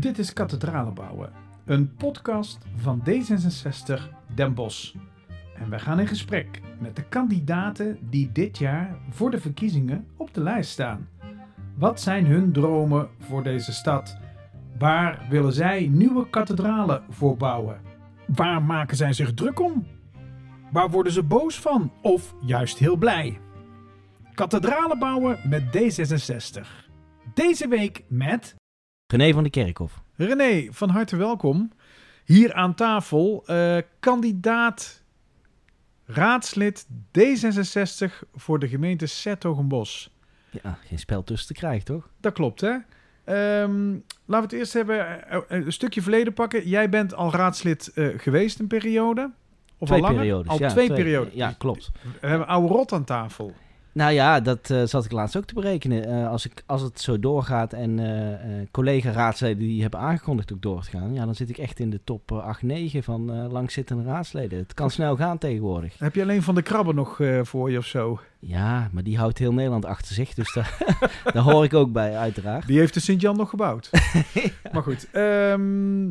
Dit is Kathedralen bouwen, een podcast van D66 Den Bosch. En wij gaan in gesprek met de kandidaten die dit jaar voor de verkiezingen op de lijst staan. Wat zijn hun dromen voor deze stad? Waar willen zij nieuwe kathedralen voor bouwen? Waar maken zij zich druk om? Waar worden ze boos van of juist heel blij? Kathedralen bouwen met D66. Deze week met René van de Kerkhof. René, van harte welkom. Hier aan tafel, eh, kandidaat raadslid D66 voor de gemeente Sertogenbos. Ja, geen spel tussen te krijgen, toch? Dat klopt, hè? Ehm, laten we het eerst hebben, eh, een stukje verleden pakken. Jij bent al raadslid eh, geweest een periode? Of twee al langer? periodes. Al ja, twee, periodes. Ja, klopt. We hebben oude rot aan tafel. Nou ja, dat eh, zat ik laatst ook te berekenen. Eh, als, ik, als het zo doorgaat en eh, collega-raadsleden die hebben aangekondigd ook door te gaan, ja, dan zit ik echt in de top eh, 8, 9 van langzittende raadsleden. Het kan snel gaan tegenwoordig. Heb je alleen van de krabben nog voor je of zo? Ja, maar die houdt heel Nederland achter zich, dus daar, daar hoor ik ook bij, uiteraard. Die heeft de Sint-Jan nog gebouwd. Maar goed. ehm,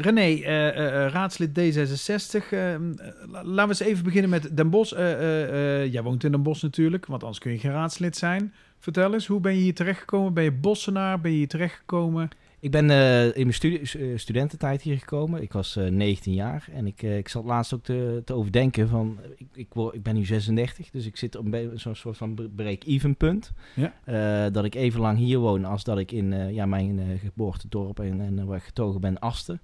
René, eh, eh, eh, raadslid D66. ehm, eh, la- laten we eens even beginnen met Den Bosch. Eh, jij woont in Den Bosch natuurlijk, want anders kun je geen raadslid zijn. Vertel eens, hoe ben je hier terechtgekomen? Ben je Bossenaar? Ben je hier terechtgekomen? Ik ben in mijn studententijd hier gekomen. Ik was eh, 19 jaar en ik, ik zat laatst ook te, te overdenken van... Ik, ik, word, ik ben nu 36, dus ik zit op zo'n soort van break-even punt. Ja. Dat ik even lang hier woon als dat ik in ja, mijn geboortedorp en, en waar ik getogen ben, Asten.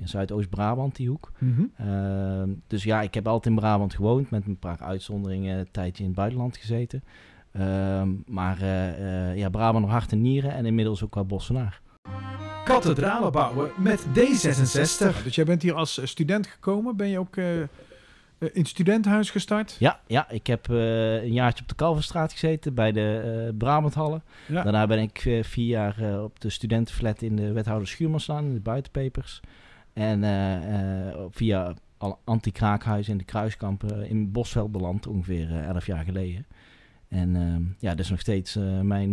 In Zuidoost-Brabant, die hoek. Eh, dus ja, ik heb altijd in Brabant gewoond met een paar uitzonderingen. Een tijdje in het buitenland gezeten. Ehm, maar eh, eh, ja, Brabant nog hart en nieren en inmiddels ook wel Bossenaar. Kathedralen bouwen met D66. Dus jij bent hier als eh, student gekomen. Ben je ook in het studentenhuis gestart? Ja, ja ik heb eh, een jaartje op de Kalverstraat gezeten bij de eh Brabanthallen. Ja. Daarna ben ik eh, vier jaar eh, op de studentenflat in de wethouder Schuurman staan, in de buitenpepers. En eh, eh, via anti-kraakhuis in de Kruiskamp eh, in Bosveld beland, ongeveer elf jaar geleden. En ehm, ja, dat is nog steeds mijn,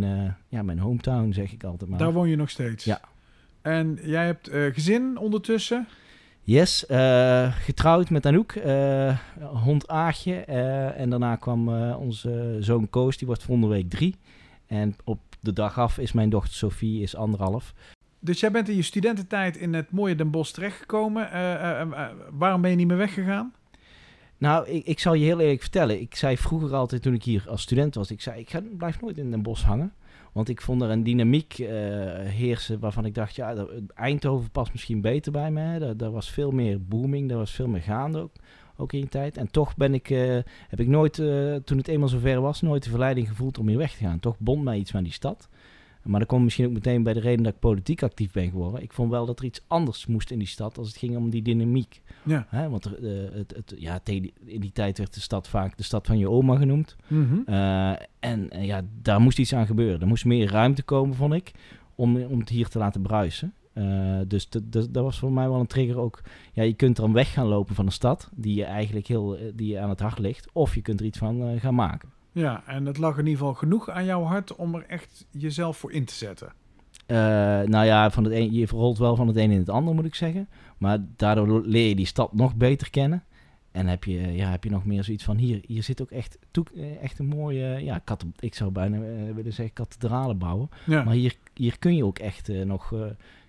ja, mijn hometown, zeg ik altijd maar. Daar woon je nog steeds? Ja. En jij hebt gezin ondertussen? Yes, getrouwd met Anouk, eh, hond Aagje. en daarna kwam onze zoon Koos, die wordt volgende week drie. En op de dag af is mijn dochter Sophie, is anderhalf. Dus jij bent in je studententijd in het mooie Den Bosch terechtgekomen. Eh, eh, eh, waarom ben je niet meer weggegaan? Nou, ik, ik zal je heel eerlijk vertellen. Ik zei vroeger altijd, toen ik hier als student was, ik zei, ik ga, blijf nooit in Den Bosch hangen. Want ik vond er een dynamiek heersen waarvan ik dacht, ja, Eindhoven past misschien beter bij hè. Daar, daar was veel meer booming, daar was veel meer gaande ook, ook in die tijd. En toch ben ik, heb ik nooit, toen het eenmaal zover was, nooit de verleiding gevoeld om hier weg te gaan. Toch bond mij iets met die stad. Maar dat komt misschien ook meteen bij de reden dat ik politiek actief ben geworden. Ik vond wel dat er iets anders moest in die stad als het ging om die dynamiek. Ja. Hè, want er, eh, het, het, ja, in die tijd werd de stad vaak de stad van je oma genoemd. Eh, en eh, ja, daar moest iets aan gebeuren. Er moest meer ruimte komen, vond ik, om, om het hier te laten bruisen. Dus dat- was voor mij wel een trigger ook. Ja, je kunt er een weg gaan lopen van een stad die je eigenlijk heel, die je aan het hart ligt. Of je kunt er iets van gaan maken. Ja, en het lag in ieder geval genoeg aan jouw hart om er echt jezelf voor in te zetten. Eh, nou ja, van het een, je rolt wel van het een in het ander, moet ik zeggen. Maar daardoor leer je die stad nog beter kennen. En heb je, ja, heb je nog meer zoiets van, hier, hier zit ook echt, eh, echt een mooie, ja, kathe- ik zou bijna eh, willen zeggen kathedralen bouwen. Ja. Maar hier, hier kun je ook echt nog,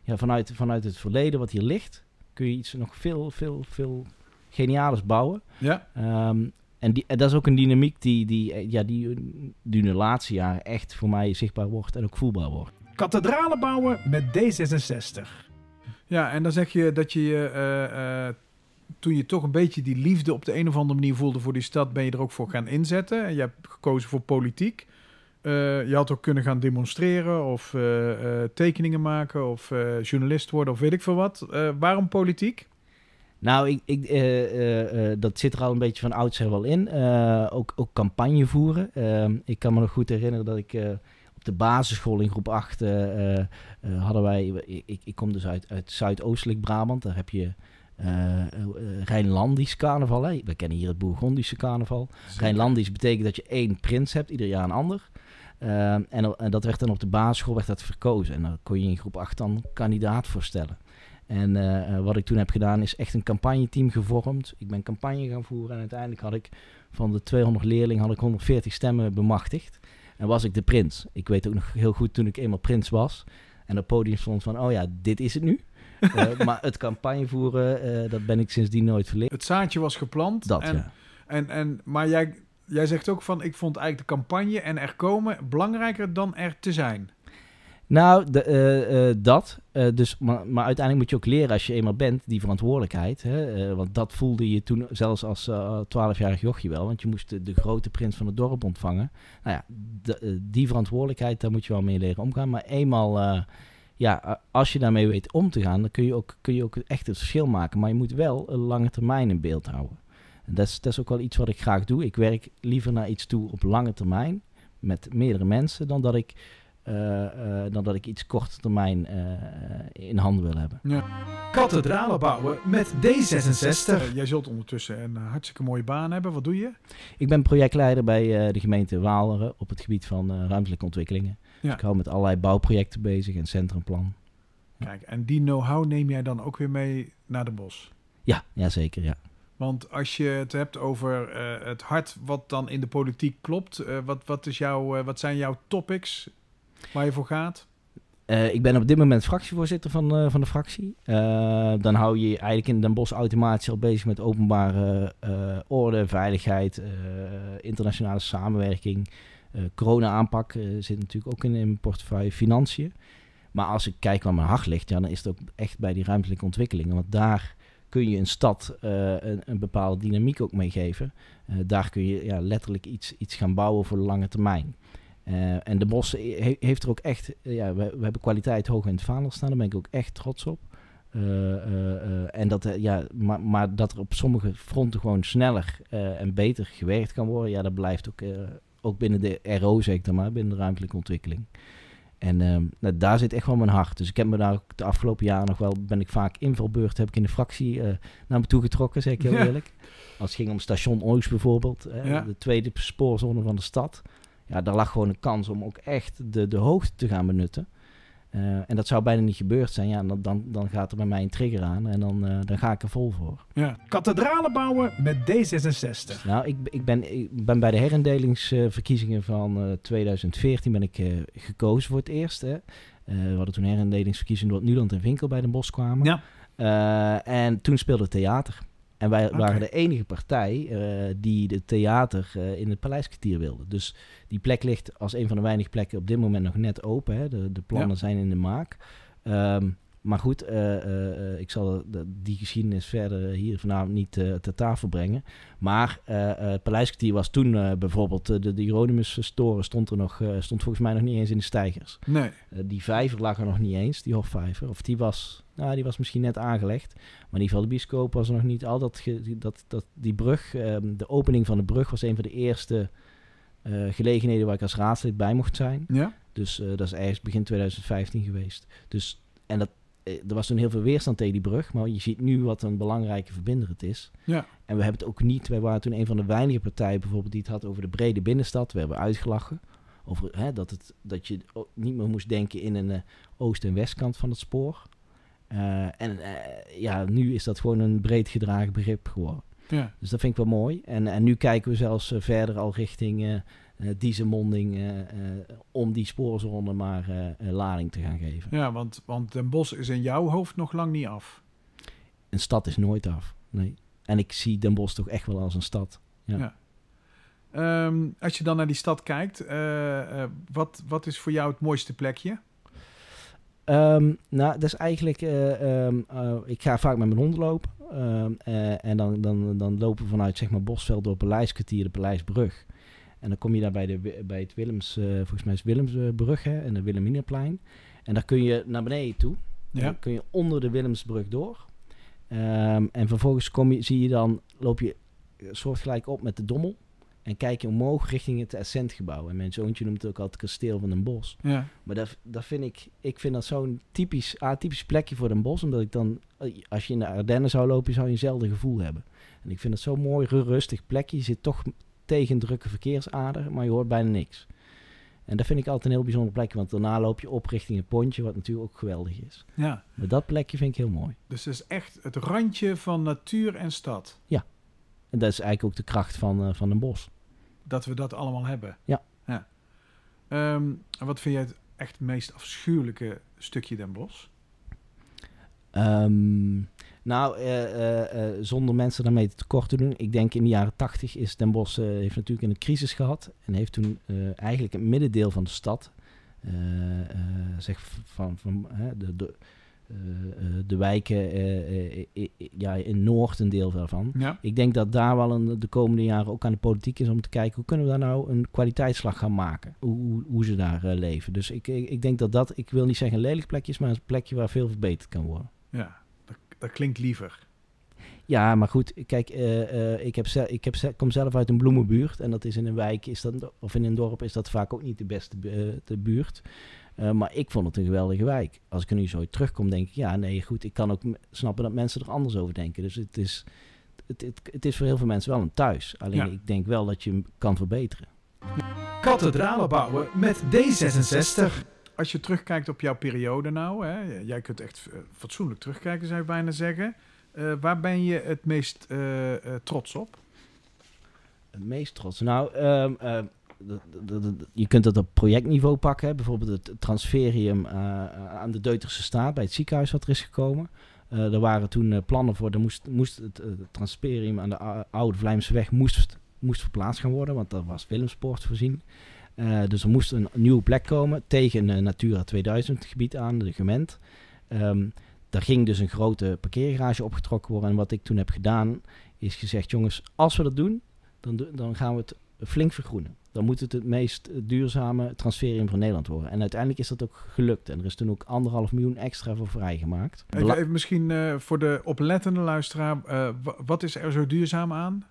ja, vanuit, vanuit het verleden wat hier ligt, kun je iets nog veel, veel, veel geniales bouwen. ja. Ehm, en, die, en dat is ook een dynamiek die, die, eh, ja, die, die in de laatste jaren echt voor mij zichtbaar wordt en ook voelbaar wordt. Kathedralen bouwen met D66. Ja, en dan zeg je dat je je, eh, eh, toen je toch een beetje die liefde op de een of andere manier voelde voor die stad, ben je er ook voor gaan inzetten. En je hebt gekozen voor politiek. Eh, je had ook kunnen gaan demonstreren of eh, eh, tekeningen maken of eh, journalist worden of weet ik veel wat. Eh, waarom politiek? Nou, ik, ik, eh, eh, eh, dat zit er al een beetje van oudsher wel in. Ook, ook campagne voeren. Ehm, ik kan me nog goed herinneren dat ik op de basisschool in groep 8 eh, eh, eh, hadden wij... Ik, ik, kom dus uit, uit Zuidoostelijk Brabant. Daar heb je Rijnlandisch carnaval. Hè? We kennen hier het Bourgondische carnaval. Rijnlandisch betekent dat je één prins hebt, ieder jaar een ander. Ehm, en, en dat werd dan op de basisschool werd dat verkozen. En dan kon je in groep 8 dan kandidaat voorstellen. En eh, eh, wat ik toen heb gedaan is echt een campagneteam gevormd. Ik ben campagne gaan voeren en uiteindelijk had ik van de 200 leerlingen had ik 140 stemmen bemachtigd. En was ik de prins. Ik weet ook nog heel goed toen ik eenmaal prins was. En op podium stond van, oh ja, dit is het nu. uh, maar het campagne voeren, dat ben ik sindsdien nooit verleerd. Het zaadje was geplant. Dat, en, ja. En, en, maar jij, jij zegt ook van, ik vond eigenlijk de campagne en er komen belangrijker dan er te zijn. Nou, de, uh, uh, dat. Uh, dus, maar, maar, uiteindelijk moet je ook leren als je eenmaal bent, die verantwoordelijkheid. Hè? want dat voelde je toen zelfs als twaalfjarig jochje wel. Want je moest de, grote prins van het dorp ontvangen. Nou ja, die verantwoordelijkheid, daar moet je wel mee leren omgaan. Maar eenmaal, ja, als je daarmee weet om te gaan, dan kun je, ook, kun je ook echt het verschil maken. Maar je moet wel een lange termijn in beeld houden. En dat is, dat is ook wel iets wat ik graag doe. Ik werk liever naar iets toe op lange termijn, met meerdere mensen, dan dat ik dan dat ik iets korte termijn uh, in handen wil hebben. Ja. Kathedralen bouwen met D66. jij zult ondertussen een hartstikke mooie baan hebben. Wat doe je? Ik ben projectleider bij de gemeente Waaleren op het gebied van ruimtelijke ontwikkelingen. Ja. Dus ik hou met allerlei bouwprojecten bezig en centrumplan. Kijk, en die know-how neem jij dan ook weer mee naar de bos? Ja, ja zeker, ja. Want als je het hebt over uh, het hart wat dan in de politiek klopt, uh, wat, wat, is jouw, uh, wat zijn jouw topics waar je voor gaat? ik ben op dit moment fractievoorzitter van, van de fractie. dan hou je eigenlijk in Den Bosch automatisch al bezig met openbare orde, veiligheid, internationale samenwerking. corona-aanpak zit natuurlijk ook in, in mijn portefeuille, financiën. Maar als ik kijk waar mijn hart ligt, ja, dan is het ook echt bij die ruimtelijke ontwikkelingen. Want daar kun je een stad een, een, bepaalde dynamiek ook meegeven. Uh, daar kun je ja, letterlijk iets, iets gaan bouwen voor de lange termijn. Uh, en de Bos he, heeft er ook echt, ja, we, we, hebben kwaliteit hoog in het vaandel staan, daar ben ik ook echt trots op. en dat, ja, maar, maar, dat er op sommige fronten gewoon sneller en beter gewerkt kan worden, ja, dat blijft ook, ook binnen de RO, zeg ik maar, binnen de ruimtelijke ontwikkeling. En um, nou, daar zit echt wel mijn hart. Dus ik heb me daar ook de afgelopen jaren nog wel, ben ik vaak invalbeurt, heb ik in de fractie uh, naar me toe getrokken, zeg ik heel ja. eerlijk. Als het ging om station Oost bijvoorbeeld, uh, ja. de tweede spoorzone van de stad. Ja, daar lag gewoon een kans om ook echt de, de hoogte te gaan benutten. Uh, en dat zou bijna niet gebeurd zijn. Ja, dan, dan, dan gaat er bij mij een trigger aan en dan, uh, dan ga ik er vol voor. Ja. Kathedralen bouwen met D66. Nou, ik, ik, ben, ik ben bij de herindelingsverkiezingen van uh, 2014 ben ik gekozen voor het eerst. Hè. we hadden toen herindelingsverkiezingen door Nuland en Winkel bij Den Bosch kwamen. Ja. en toen speelde theater. En wij okay. waren de enige partij uh, die de theater uh, in het Paleiskwartier wilde. Dus die plek ligt als een van de weinige plekken op dit moment nog net open. Hè. De, de plannen ja. zijn in de maak. Um, maar goed, uh, ik zal die geschiedenis verder hier vanavond niet ter tafel brengen. Maar het Paleiskwartier was toen bijvoorbeeld, de, de Hieronymus-storen stond er nog, stond volgens mij nog niet eens in de stijgers. Nee. die vijver lag er nog niet eens, die hofvijver. Of die was nou, die was misschien net aangelegd. Maar in ieder geval, de bioscoop was er nog niet al. Dat, dat, dat, die brug, um, de opening van de brug was een van de eerste uh, gelegenheden waar ik als raadslid bij mocht zijn. Ja. Dus uh, dat is ergens begin 2015 geweest. Dus, en dat, er was toen heel veel weerstand tegen die brug. Maar je ziet nu wat een belangrijke verbinder het is. Ja. En we hebben het ook niet... Wij waren toen een van de weinige partijen bijvoorbeeld die het had over de brede binnenstad. We hebben uitgelachen. Over hè, dat, het, dat je niet meer moest denken in een oost- en westkant van het spoor. Uh, en uh, ja, nu is dat gewoon een breed gedragen begrip geworden. Ja. Dus dat vind ik wel mooi. En, en nu kijken we zelfs verder al richting uh, Diezenmonding om die spoorzone maar lading te gaan geven. Ja, want, want Den Bosch is in jouw hoofd nog lang niet af. Een stad is nooit af, nee. En ik zie Den Bosch toch echt wel als een stad. Ja. ja. Um, als je dan naar die stad kijkt, wat, wat is voor jou het mooiste plekje? Um, nou, dat is eigenlijk... Uh, um, uh, ik ga vaak met mijn hond lopen. Um, uh, en dan, dan, dan lopen we vanuit zeg maar, Bosveld door Paleiskwartier, de Paleisbrug. En dan kom je daar bij, de, bij het Willems... volgens mij is Willemsbrug hè, en de Wilhelminaplein. En daar kun je naar beneden toe. Ja. Dan kun je onder de Willemsbrug door. en vervolgens kom je, zie je dan... Loop je soortgelijk op met de Dommel. En kijk je omhoog richting het Ascentgebouw. En mijn zoontje noemt het ook altijd het kasteel van Den Bosch. Ja. Maar dat, dat vind ik, ik vind dat zo'n typisch, atypisch plekje voor Den Bosch. Omdat ik dan, als je in de Ardennen zou lopen, zou je eenzelfde gevoel hebben. En ik vind het zo'n mooi, rustig plekje. Je zit toch tegen een drukke verkeersader, maar je hoort bijna niks. En dat vind ik altijd een heel bijzonder plekje, want daarna loop je op richting het pontje, wat natuurlijk ook geweldig is. Ja, Maar dat plekje vind ik heel mooi. dus het is echt het randje van natuur en stad. En dat is eigenlijk ook de kracht van, eh, van een bos. Dat we dat allemaal hebben. Ja. ja. Ehm, en wat vind jij het echt meest afschuwelijke stukje Den Bosch? Ehm, nou, eh, eh, eh, zonder mensen daarmee tekort te doen. Ik denk in de jaren tachtig is Den Bosch heeft natuurlijk een crisis gehad. En heeft toen eigenlijk het middendeel van de stad, zeg van, van de, de, de wijken eh, eh, ja, in Noord een deel daarvan. Ja. Ik denk dat daar wel een, de komende jaren ook aan de politiek is om te kijken hoe kunnen we daar nou een kwaliteitsslag gaan maken. Hoe, hoe, ze daar leven. Dus ik, ik, ik denk dat dat, ik wil niet zeggen een lelijk plekje is, maar een plekje waar veel verbeterd kan worden. Ja, dat, klinkt liever. Ja, maar goed, kijk, eh, eh, ik, heb ze, ik heb ze, kom zelf uit een bloemenbuurt. En dat is in een wijk, is dat, of in een dorp, is dat vaak ook niet de beste eh, de buurt. Eh, maar ik vond het een geweldige wijk. Als ik er nu zo terugkom, denk ik, ja, nee, goed, ik kan ook snappen dat mensen er anders over denken. Dus het is, het, het, het is voor heel veel mensen wel een thuis. Alleen Ja. ik denk wel dat je hem kan verbeteren. Kathedralen bouwen met D66. Als je terugkijkt op jouw periode nou, hè, jij kunt echt eh, fatsoenlijk terugkijken, zou je bijna zeggen. Eh, waar ben je het meest eh, trots op? Het meest trots. Nou, ehm, ehm, je kunt dat op projectniveau pakken. Bijvoorbeeld het transferium aan de Deuterse staat bij het ziekenhuis wat er is gekomen. Er waren toen plannen voor, er moest, moest het, transferium aan de ou- oude Vlijmseweg moest, moest verplaatst gaan worden, want daar was Willemspoort voorzien. Eh, dus er moest een nieuwe plek komen tegen een Natura 2000 gebied aan, de Gement. Ehm, daar ging dus een grote parkeergarage opgetrokken worden. En wat ik toen heb gedaan, is gezegd, jongens, als we dat doen, dan, dan gaan we het flink vergroenen. Dan moet het het meest eh, duurzame transferium van Nederland worden. En uiteindelijk is dat ook gelukt. En er is toen ook anderhalf miljoen extra voor vrijgemaakt. Even, even misschien eh, voor de oplettende luisteraar, eh, wa- wat is er zo duurzaam aan?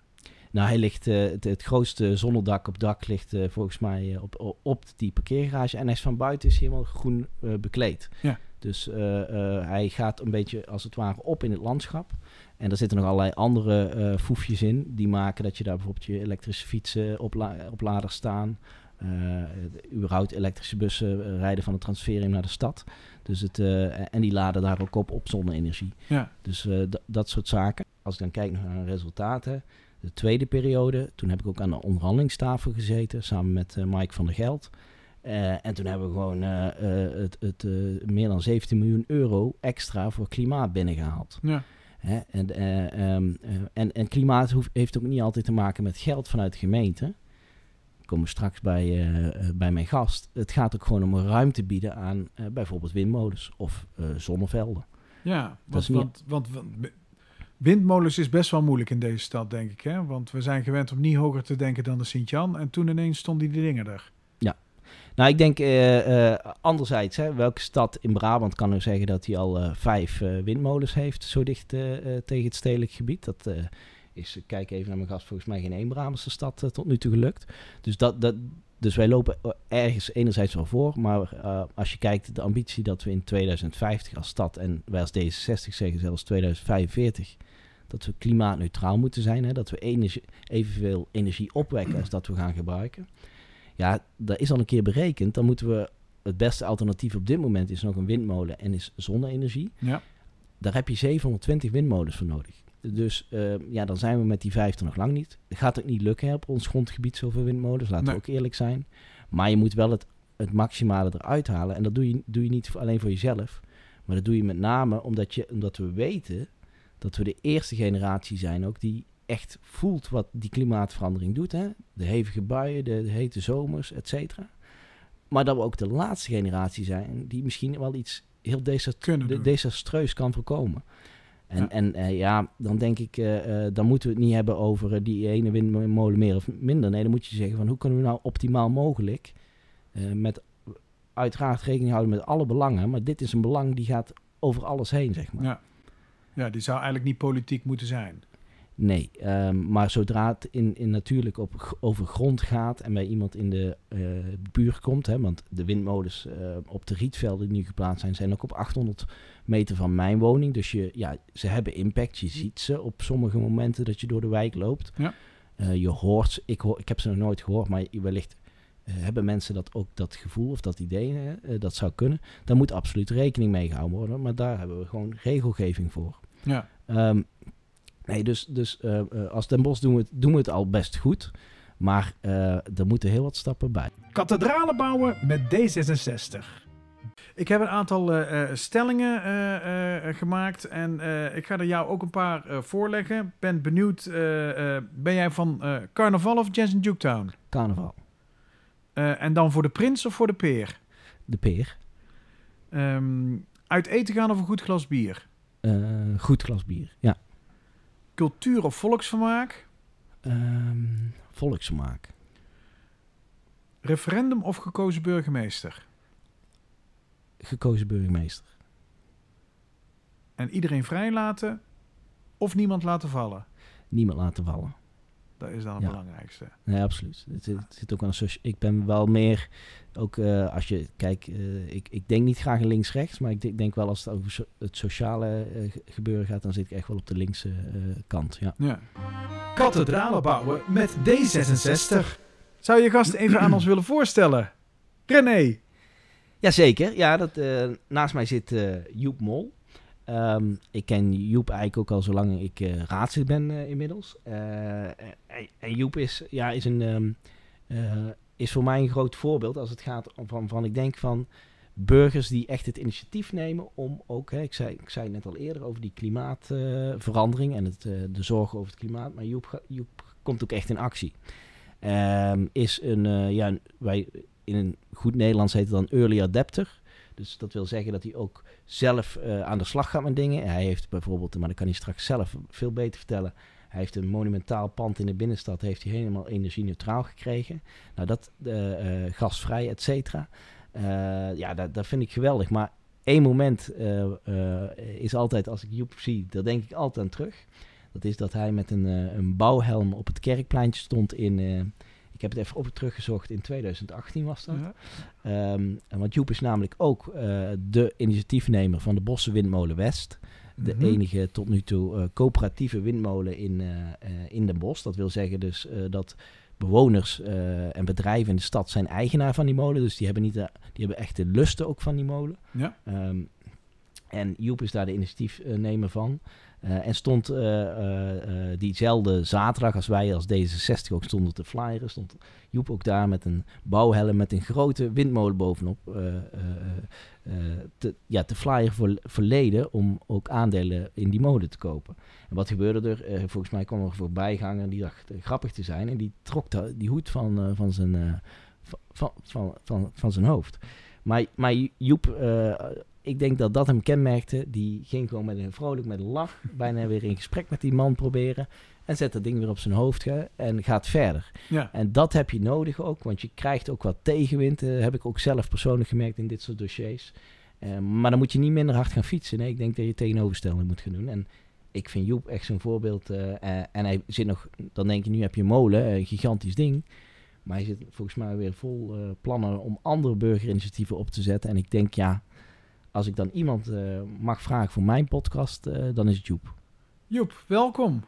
Nou, hij ligt, eh, het, het grootste zonnedak op dak ligt eh, volgens mij eh, op, op, op die parkeergarage. En hij is van buiten is helemaal groen bekleed. Ja. Dus hij gaat een beetje als het ware op in het landschap. En er zitten nog allerlei andere foefjes in. Die maken dat je daar bijvoorbeeld je elektrische fietsen opla opladers staan. Eh, überhaupt elektrische bussen rijden van het transferium naar de stad. Dus het, en die laden daar ook op op zonne-energie. Ja, Dus dat soort zaken. Als ik dan kijk naar resultaten. De tweede periode, toen heb ik ook aan de onderhandelingstafel gezeten. Samen met eh, Mike van der Geld. Eh, en toen hebben we gewoon eh, het, het, meer dan 17 miljoen euro extra voor klimaat binnengehaald. ja. Hè? En, eh, ehm, eh, en, en klimaat hoeft, heeft ook niet altijd te maken met geld vanuit de gemeente. Ik kom straks bij, bij mijn gast. Het gaat ook gewoon om een ruimte bieden aan bijvoorbeeld windmolens of eh, zonnevelden. Ja, want, niet- want, want, want windmolens is best wel moeilijk in deze stad, denk ik. Hè? Want we zijn gewend om niet hoger te denken dan de Sint-Jan. En toen ineens stonden die dingen er. Nou, ik denk eh, eh, anderzijds, hè, welke stad in Brabant kan nu zeggen dat hij al eh, vijf windmolens heeft, zo dicht tegen het stedelijk gebied? Dat is, kijk even naar mijn gast, volgens mij geen één Brabantse stad tot nu toe gelukt. Dus, dat, dat, dus wij lopen ergens enerzijds wel voor, maar als je kijkt de ambitie dat we in 2050 als stad en wij als D66 zeggen zelfs 2045 dat we klimaatneutraal moeten zijn, hè, dat we energie, evenveel energie opwekken als dat we gaan gebruiken. Ja, dat is al een keer berekend. Dan moeten we het beste alternatief op dit moment is nog een windmolen en is zonne-energie. Ja, Daar heb je 720 windmolens voor nodig. Dus eh, ja, dan zijn we met die 50 nog lang niet. Het gaat ook niet lukken hè, op ons grondgebied zoveel windmolens, laten Nee. we ook eerlijk zijn. Maar je moet wel het, het maximale eruit halen. En dat doe je, doe je niet alleen voor jezelf. Maar dat doe je met name omdat, je, omdat we weten dat we de eerste generatie zijn ook die echt voelt wat die klimaatverandering doet. Hè? De hevige buien, de, de hete zomers, et cetera. Maar dat we ook de laatste generatie zijn die misschien wel iets heel desastreus kan voorkomen. En Ja. en, eh, ja dan denk ik, eh, eh, dan moeten we het niet hebben over die ene windmolen meer of minder. Nee, dan moet je zeggen van hoe kunnen we nou optimaal mogelijk met uiteraard rekening houden met alle belangen. Maar dit is een belang die gaat over alles heen, zeg maar. ja. Ja, die zou eigenlijk niet politiek moeten zijn. Nee, ehm, maar zodra het in, in natuurlijk op, over grond gaat en bij iemand in de eh, buurt komt, hè, want de windmolens eh, op de rietvelden die nu geplaatst zijn, zijn ook op 800 meter van mijn woning. Dus je, ja, ze hebben impact. Je ziet ze op sommige momenten dat je door de wijk loopt. Ja. Eh, je hoort, ze- ik, hoor, ik heb ze nog nooit gehoord, maar wellicht hebben mensen dat ook dat gevoel of dat idee, hè, dat zou kunnen, daar moet absoluut rekening mee gehouden worden. Maar daar hebben we gewoon regelgeving voor. Ja. Ehm, nee, dus, dus als Den Bosch doen we, het, doen we het al best goed. Maar er moeten heel wat stappen bij. Kathedralen bouwen met D66. Ik heb een aantal uh, stellingen uh, gemaakt en ik ga er jou ook een paar voorleggen. Ben benieuwd, ben jij van carnaval of Jazz in Juketown? Carnaval. en dan voor de prins of voor de peer? De peer. Um, uit eten gaan of een goed glas bier? Goed glas bier, ja. Cultuur of volksvermaak? Um, volksvermaak. Referendum of gekozen burgemeester? gekozen burgemeester. En iedereen vrijlaten of niemand laten vallen? Niemand laten vallen. Dat is dan het belangrijkste. Nee, absoluut. Het, zit ook aan ik ben wel meer, ook uh, als je, kijk, uh, ik, ik denk niet graag in links-rechts, maar ik denk wel als het over het sociale uh, gebeuren gaat, dan zit ik echt wel op de linkse kant. Ja. ja. Kathedralen bouwen met D66. Zou je gast even aan ons willen voorstellen? René. Jazeker, ja, dat, naast mij zit Joep Mol. Um, ik ken Joep eigenlijk ook al zolang ik uh, raadslid ben inmiddels. en Joep is, ja, is, een, um, is voor mij een groot voorbeeld als het gaat om van, van ik denk van burgers die echt het initiatief nemen om ook, ik, zei, ik zei net al eerder over die klimaatverandering en het, de zorgen over het klimaat, maar Joep, Joep komt ook echt in actie. Um, is een, ja, wij in een goed Nederlands heet het dan early adapter. Dus dat wil zeggen dat hij ook zelf uh, aan de slag gaat met dingen. Hij heeft bijvoorbeeld, maar dat kan hij straks zelf veel beter vertellen. Hij heeft een monumentaal pand in de binnenstad, heeft hij helemaal energie-neutraal gekregen. Nou, dat uh, uh, gasvrij, et cetera. ja, dat, dat vind ik geweldig. Maar één moment is altijd, als ik Joep zie, daar denk ik altijd aan terug. Dat is dat hij met een, een bouwhelm op het kerkpleintje stond in ik heb het even op teruggezocht. In 2018 was dat. Ja. Um, want Joep is namelijk ook uh, de initiatiefnemer van de Bosse Windmolen West. De mhm. enige tot nu toe uh, coöperatieve windmolen in, uh, in Den Bosch. Dat wil zeggen dus dat bewoners en bedrijven in de stad zijn eigenaar van die molen. Dus die hebben, niet de, die hebben echt de lusten ook van die molen. Ja. Um, en Joep is daar de initiatiefnemer van. Uh, en stond uh, uh, diezelfde zaterdag als wij als D66 ook stonden te flyeren, stond Joep ook daar met een bouwhelm met een grote windmolen bovenop te, ja, te flyeren voor, verleden om ook aandelen in die molen te kopen. En wat gebeurde er? volgens mij kwam er een voorbijganger die dacht grappig te zijn en die trok die hoed van, van, zijn, van, van, van, van, zijn hoofd. Maar, maar Joep ik denk dat dat hem kenmerkte. Die ging gewoon met een vrolijk, met een lach, bijna weer in gesprek met die man proberen. En zet dat ding weer op zijn hoofd en gaat verder. Ja. En dat heb je nodig ook, want je krijgt ook wat tegenwind. Uh, heb ik ook zelf persoonlijk gemerkt in dit soort dossiers. Uh, maar dan moet je niet minder hard gaan fietsen. Nee, ik denk dat je tegenoverstelling moet gaan doen. En ik vind Joep echt zo'n voorbeeld. Uh, en hij zit nog, dan denk je, nu heb je molen, een gigantisch ding. Maar hij zit volgens mij weer vol plannen om andere burgerinitiatieven op te zetten. En ik denk, ja, als ik dan iemand uh, mag vragen voor mijn podcast, uh, dan is het Joep. Joep, welkom.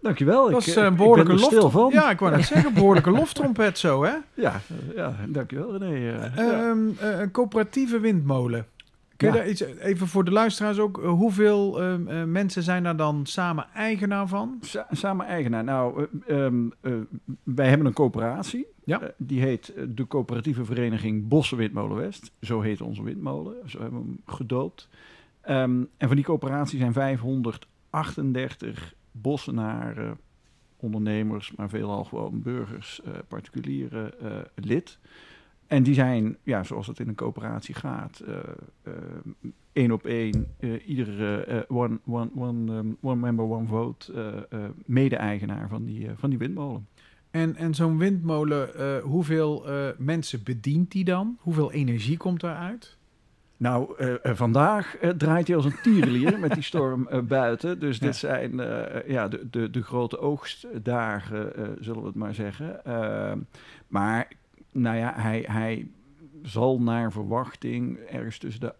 Dankjewel. Dat is een behoorlijke lof. Ja, ik wou net zeggen, behoorlijke loftrompet zo, hè? Ja, ja dankjewel René. Um, ja. een coöperatieve windmolen. Kun je daar iets, even voor de luisteraars ook, hoeveel uh, mensen zijn daar dan samen eigenaar van? samen eigenaar. Nou, uh, um, wij hebben een coöperatie. Ja. Uh, die heet eh, de coöperatieve vereniging Bossen Windmolen West. Zo heet onze windmolen. Zo hebben we hem gedoopt. Um, en van die coöperatie zijn 538 bossenaren, ondernemers, maar veelal gewoon burgers, uh, particulieren lid. En die zijn, ja, zoals het in een coöperatie gaat, één op één, iedere one, one, one, um, one member, one vote, mede-eigenaar van die, van die windmolen. En, en zo'n windmolen, uh, hoeveel uh, mensen bedient die dan? Hoeveel energie komt daaruit? Nou, uh, vandaag draait hij als een tierenlier met die storm buiten. Dus dit zijn ja, de, de, de grote oogstdagen, zullen we het maar zeggen. maar nou ja, hij, hij zal naar verwachting ergens tussen de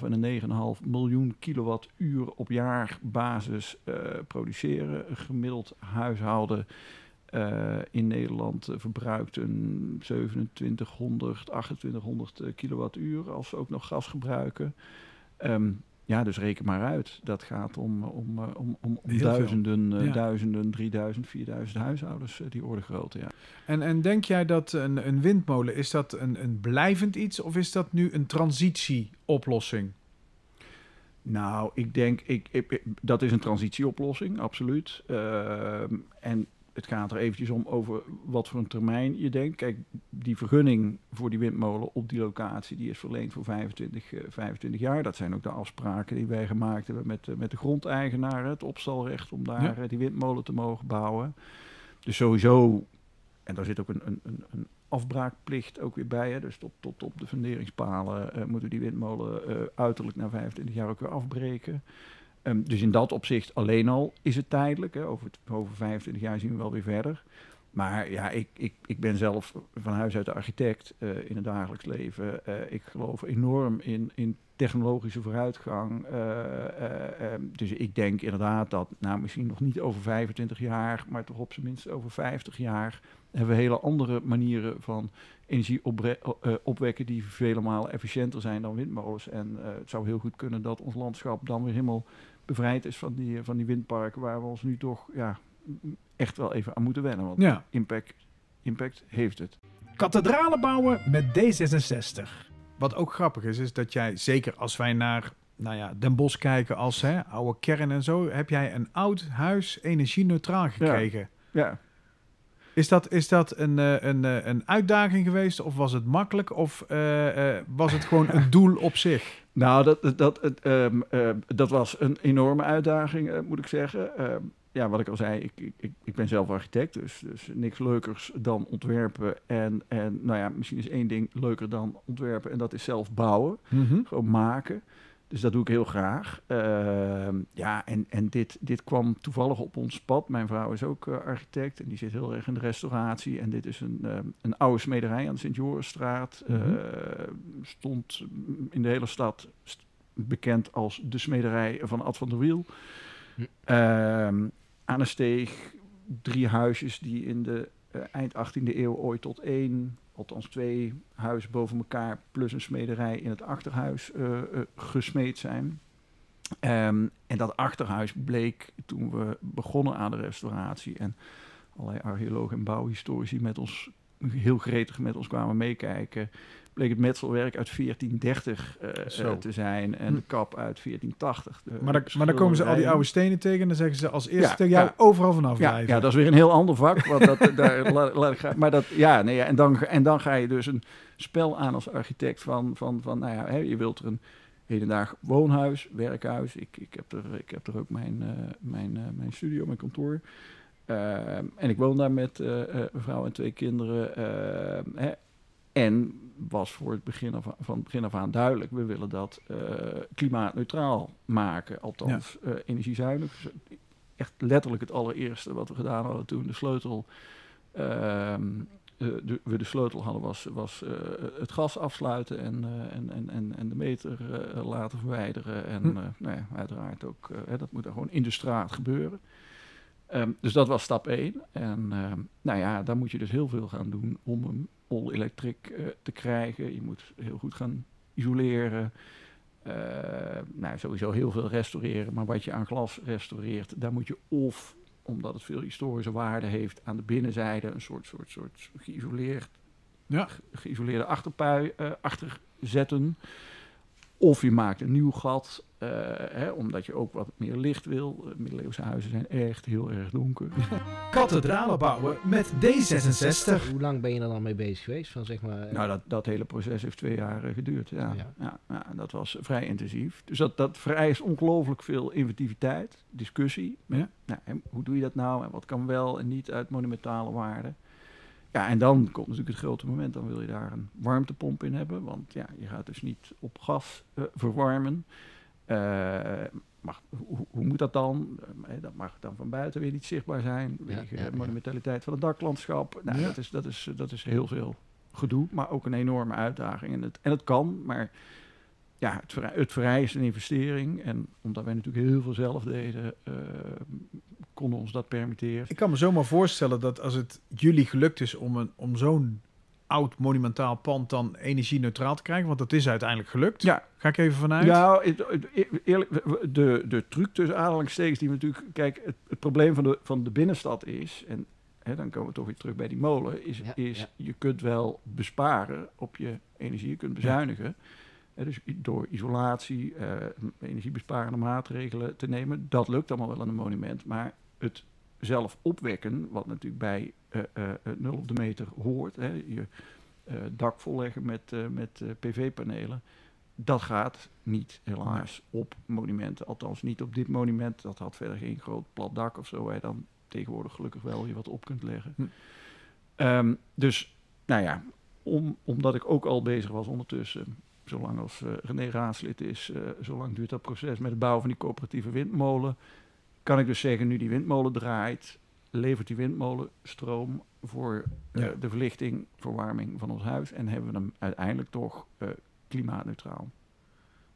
8,5 en de 9,5 miljoen kilowattuur op jaarbasis produceren. Gemiddeld huishouden eh, in Nederland verbruikt een 2700, 2800 eh, kilowattuur als ze ook nog gas gebruiken. Ehm, ja, dus reken maar uit. Dat gaat om, om, eh, om, om, duizenden, Ja. duizenden, 3000, 4000 huishoudens, die orde grootte. Ja. En, en denk jij dat een, een windmolen, is dat een, een blijvend iets of is dat nu een transitieoplossing? Nou, ik denk, ik, ik- ik- dat is een transitieoplossing, absoluut. Ehm, en het gaat er eventjes om over wat voor een termijn je denkt. Kijk, die vergunning voor die windmolen op die locatie, die is verleend voor 25, eh, 25 jaar. Dat zijn ook de afspraken die wij gemaakt hebben met, eh, met de grondeigenaren. Het opstalrecht om daar Ja. eh, die windmolen te mogen bouwen. Dus sowieso, en daar zit ook een, een, een, afbraakplicht ook weer bij. Hè? Dus tot, tot op de funderingspalen eh, moeten die windmolen eh, uiterlijk na 25 jaar ook weer afbreken. Ehm, dus in dat opzicht alleen al is het tijdelijk. Hè? Over, over 25 jaar zien we wel weer verder. Maar ja, ik, ik, ik ben zelf van huis uit architect eh, in het dagelijks leven. Eh, ik geloof enorm in, in technologische vooruitgang. Eh, eh, ehm, dus ik denk inderdaad dat, nou misschien nog niet over 25 jaar, maar toch op zijn minst over 50 jaar, hebben we hele andere manieren van energie opwekken die vele malen efficiënter zijn dan windmolens. En het zou heel goed kunnen dat ons landschap dan weer helemaal bevrijd is van die, van die windparken waar we ons nu toch ja, echt wel even aan moeten wennen. Want Ja. impact, impact heeft het. Kathedralen bouwen met D66. Wat ook grappig is, is dat jij, zeker als wij naar nou ja, Den Bosch kijken als hè, oude kern en zo, heb jij een oud huis energie-neutraal gekregen. Ja, Is dat, is dat een, eh, een, eh, een uitdaging geweest of was het makkelijk of eh, eh, was het gewoon een doel op zich? Nou, dat, dat, het, ehm, eh, dat was een enorme uitdaging, eh, moet ik zeggen. Ehm, ja, wat ik al zei, ik, ik- ik, ben zelf architect, dus, dus niks leukers dan ontwerpen. En, en nou ja, misschien is één ding leuker dan ontwerpen en dat is zelf bouwen, gewoon maken. Dus dat doe ik heel graag. Ehm, ja, en, en dit, dit kwam toevallig op ons pad. Mijn vrouw is ook eh, architect en die zit heel erg in de restauratie. En dit is een, ehm, een oude smederij aan de Sint-Jorisstraat. Mhm. Eh, stond in de hele stad st- bekend als de smederij van Ad van der Wiel. Hm. Ehm, aan een steeg, drie huisjes die in de eh, eind 18e eeuw ooit tot één, althans twee huizen boven elkaar, plus een smederij in het achterhuis eh, eh, gesmeed zijn. Ehm, en dat achterhuis bleek toen we begonnen aan de restauratie en allerlei archeologen en bouwhistorici met ons heel gretig met ons kwamen meekijken, bleek het metselwerk uit 1430 eh, eh, te zijn en Hm. de kap uit 1480. De Maar, dan, maar dan komen ze al die oude stenen tegen en dan zeggen ze als eerste Ja, tegen jou ja. overal vanaf Ja, blijven. ja, dat is weer een heel ander vak. Want dat, daar, laat, laat ik graag- maar dat, ja, nee, ja, en, dan, en dan ga je dus een spel aan als architect van, van, van nou ja, hè, je wilt er een hedendaag woonhuis, werkhuis. Ik, ik, heb, er, ik heb er ook mijn, eh, mijn, mijn studio, mijn kantoor. Eh, en ik woon daar met eh, eh, een vrouw en twee kinderen. hè, en was voor het begin af, van het begin af aan duidelijk, we willen dat eh, klimaatneutraal maken. Althans, energiezuinig. Dus echt letterlijk het allereerste wat we gedaan hadden toen de sleutel. ehm, eh, de, we de sleutel hadden was, was het gas afsluiten en, en, en, en, de meter laten verwijderen. En Hm. nou ja, uiteraard ook, hè, dat moet er gewoon in de straat gebeuren. Ehm, dus dat was stap 1. En ehm, nou ja, daar moet je dus heel veel gaan doen om hem all electric eh, te krijgen. Je moet heel goed gaan isoleren. Eh, nou, sowieso heel veel restaureren. Maar wat je aan glas restaureert, daar moet je of, omdat het veel historische waarde heeft, aan de binnenzijde een soort, soort, soort geïsoleerd, Ja. ge- geïsoleerde achterpui eh, achter zetten. Of je maakt een nieuw gat, hè, omdat je ook wat meer licht wil. Eh, middeleeuwse huizen zijn echt heel erg donker. Kathedralen bouwen met D66. Hoe lang ben je er dan mee bezig geweest? Van, zeg maar, eh, Nou, dat, dat hele proces heeft twee jaar eh, geduurd. Ja. Ja. Ja. Ja, dat was vrij intensief. Dus dat, dat vereist ongelooflijk veel inventiviteit, discussie. Ja. Nou, en hoe doe je dat nou en wat kan wel en niet uit monumentale waarde? Ja, en dan komt natuurlijk het grote moment. Dan wil je daar een warmtepomp in hebben. Want ja, je gaat dus niet op gas eh, verwarmen. Eh, maar hoe, hoe moet dat dan? Eh, dat mag dan van buiten weer niet zichtbaar zijn. Wegen ja, ja. monumentaliteit van het daklandschap. Nou, Ja. dat, is, dat, is, dat is heel veel gedoe, maar ook een enorme uitdaging. En het, en het kan, maar ja, het, verrij- het vereist een investering. En omdat wij natuurlijk heel veel zelf deden, eh, konden ons dat permitteren. Ik kan me zomaar voorstellen dat als het jullie gelukt is om, een, om zo'n oud monumentaal pand dan energie-neutraal te krijgen, want dat is uiteindelijk gelukt. Ja, Ga ik even vanuit. Ja, eerlijk, de, de truc tussen aanhalingstekens die we natuurlijk... Kijk, het, het probleem van de, van de binnenstad is... en hè, dan komen we toch weer terug bij die molen... is, Ja, is ja. je kunt wel besparen op je energie, je kunt bezuinigen. Hè, dus door isolatie, eh, energiebesparende maatregelen te nemen... dat lukt allemaal wel aan een monument. Maar het zelf opwekken, wat natuurlijk bij het nul op de meter hoort... Hè, je dak volleggen met, met PV-panelen... Dat gaat niet, helaas, op monumenten. Althans, niet op dit monument. Dat had verder geen groot plat dak of zo, waar je dan tegenwoordig gelukkig wel weer wat op kunt leggen. Hm. Ehm, dus, nou ja, om, omdat ik ook al bezig was ondertussen, zolang als eh René raadslid is, eh, zolang duurt dat proces met het bouwen van die coöperatieve windmolen, kan ik dus zeggen, nu die windmolen draait, levert die windmolen stroom voor Ja. de verlichting, verwarming van ons huis en hebben we hem uiteindelijk toch eh, klimaatneutraal.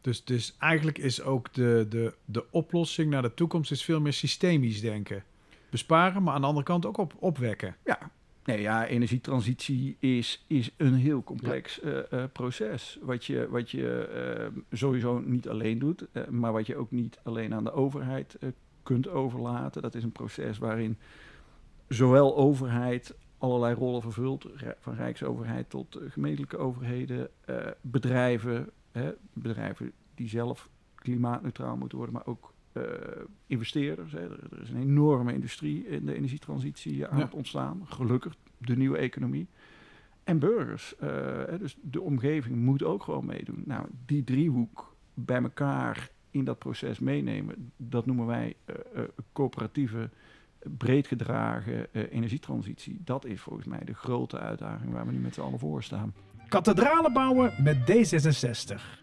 Dus, dus eigenlijk is ook de, de, de oplossing naar de toekomst is veel meer systemisch denken. Besparen, maar aan de andere kant ook op, opwekken. Ja, nee, ja energietransitie is, is een heel complex eh, proces. Wat je, wat je sowieso niet alleen doet, maar wat je ook niet alleen aan de overheid kunt overlaten. Dat is een proces waarin zowel overheid allerlei rollen vervult, van rijksoverheid tot eh, gemeentelijke overheden, eh, bedrijven, bedrijven die zelf klimaatneutraal moeten worden, maar ook eh, investeerders. Hè. Er, er is een enorme industrie in de energietransitie aan Ja. het ontstaan, gelukkig, de nieuwe economie. En burgers, eh, dus de omgeving moet ook gewoon meedoen. Nou, die driehoek bij elkaar in dat proces meenemen, dat noemen wij eh, eh, coöperatieve, breed gedragen eh, energietransitie. Dat is volgens mij de grote uitdaging waar we nu met z'n allen voor staan. Kathedralen bouwen met D66.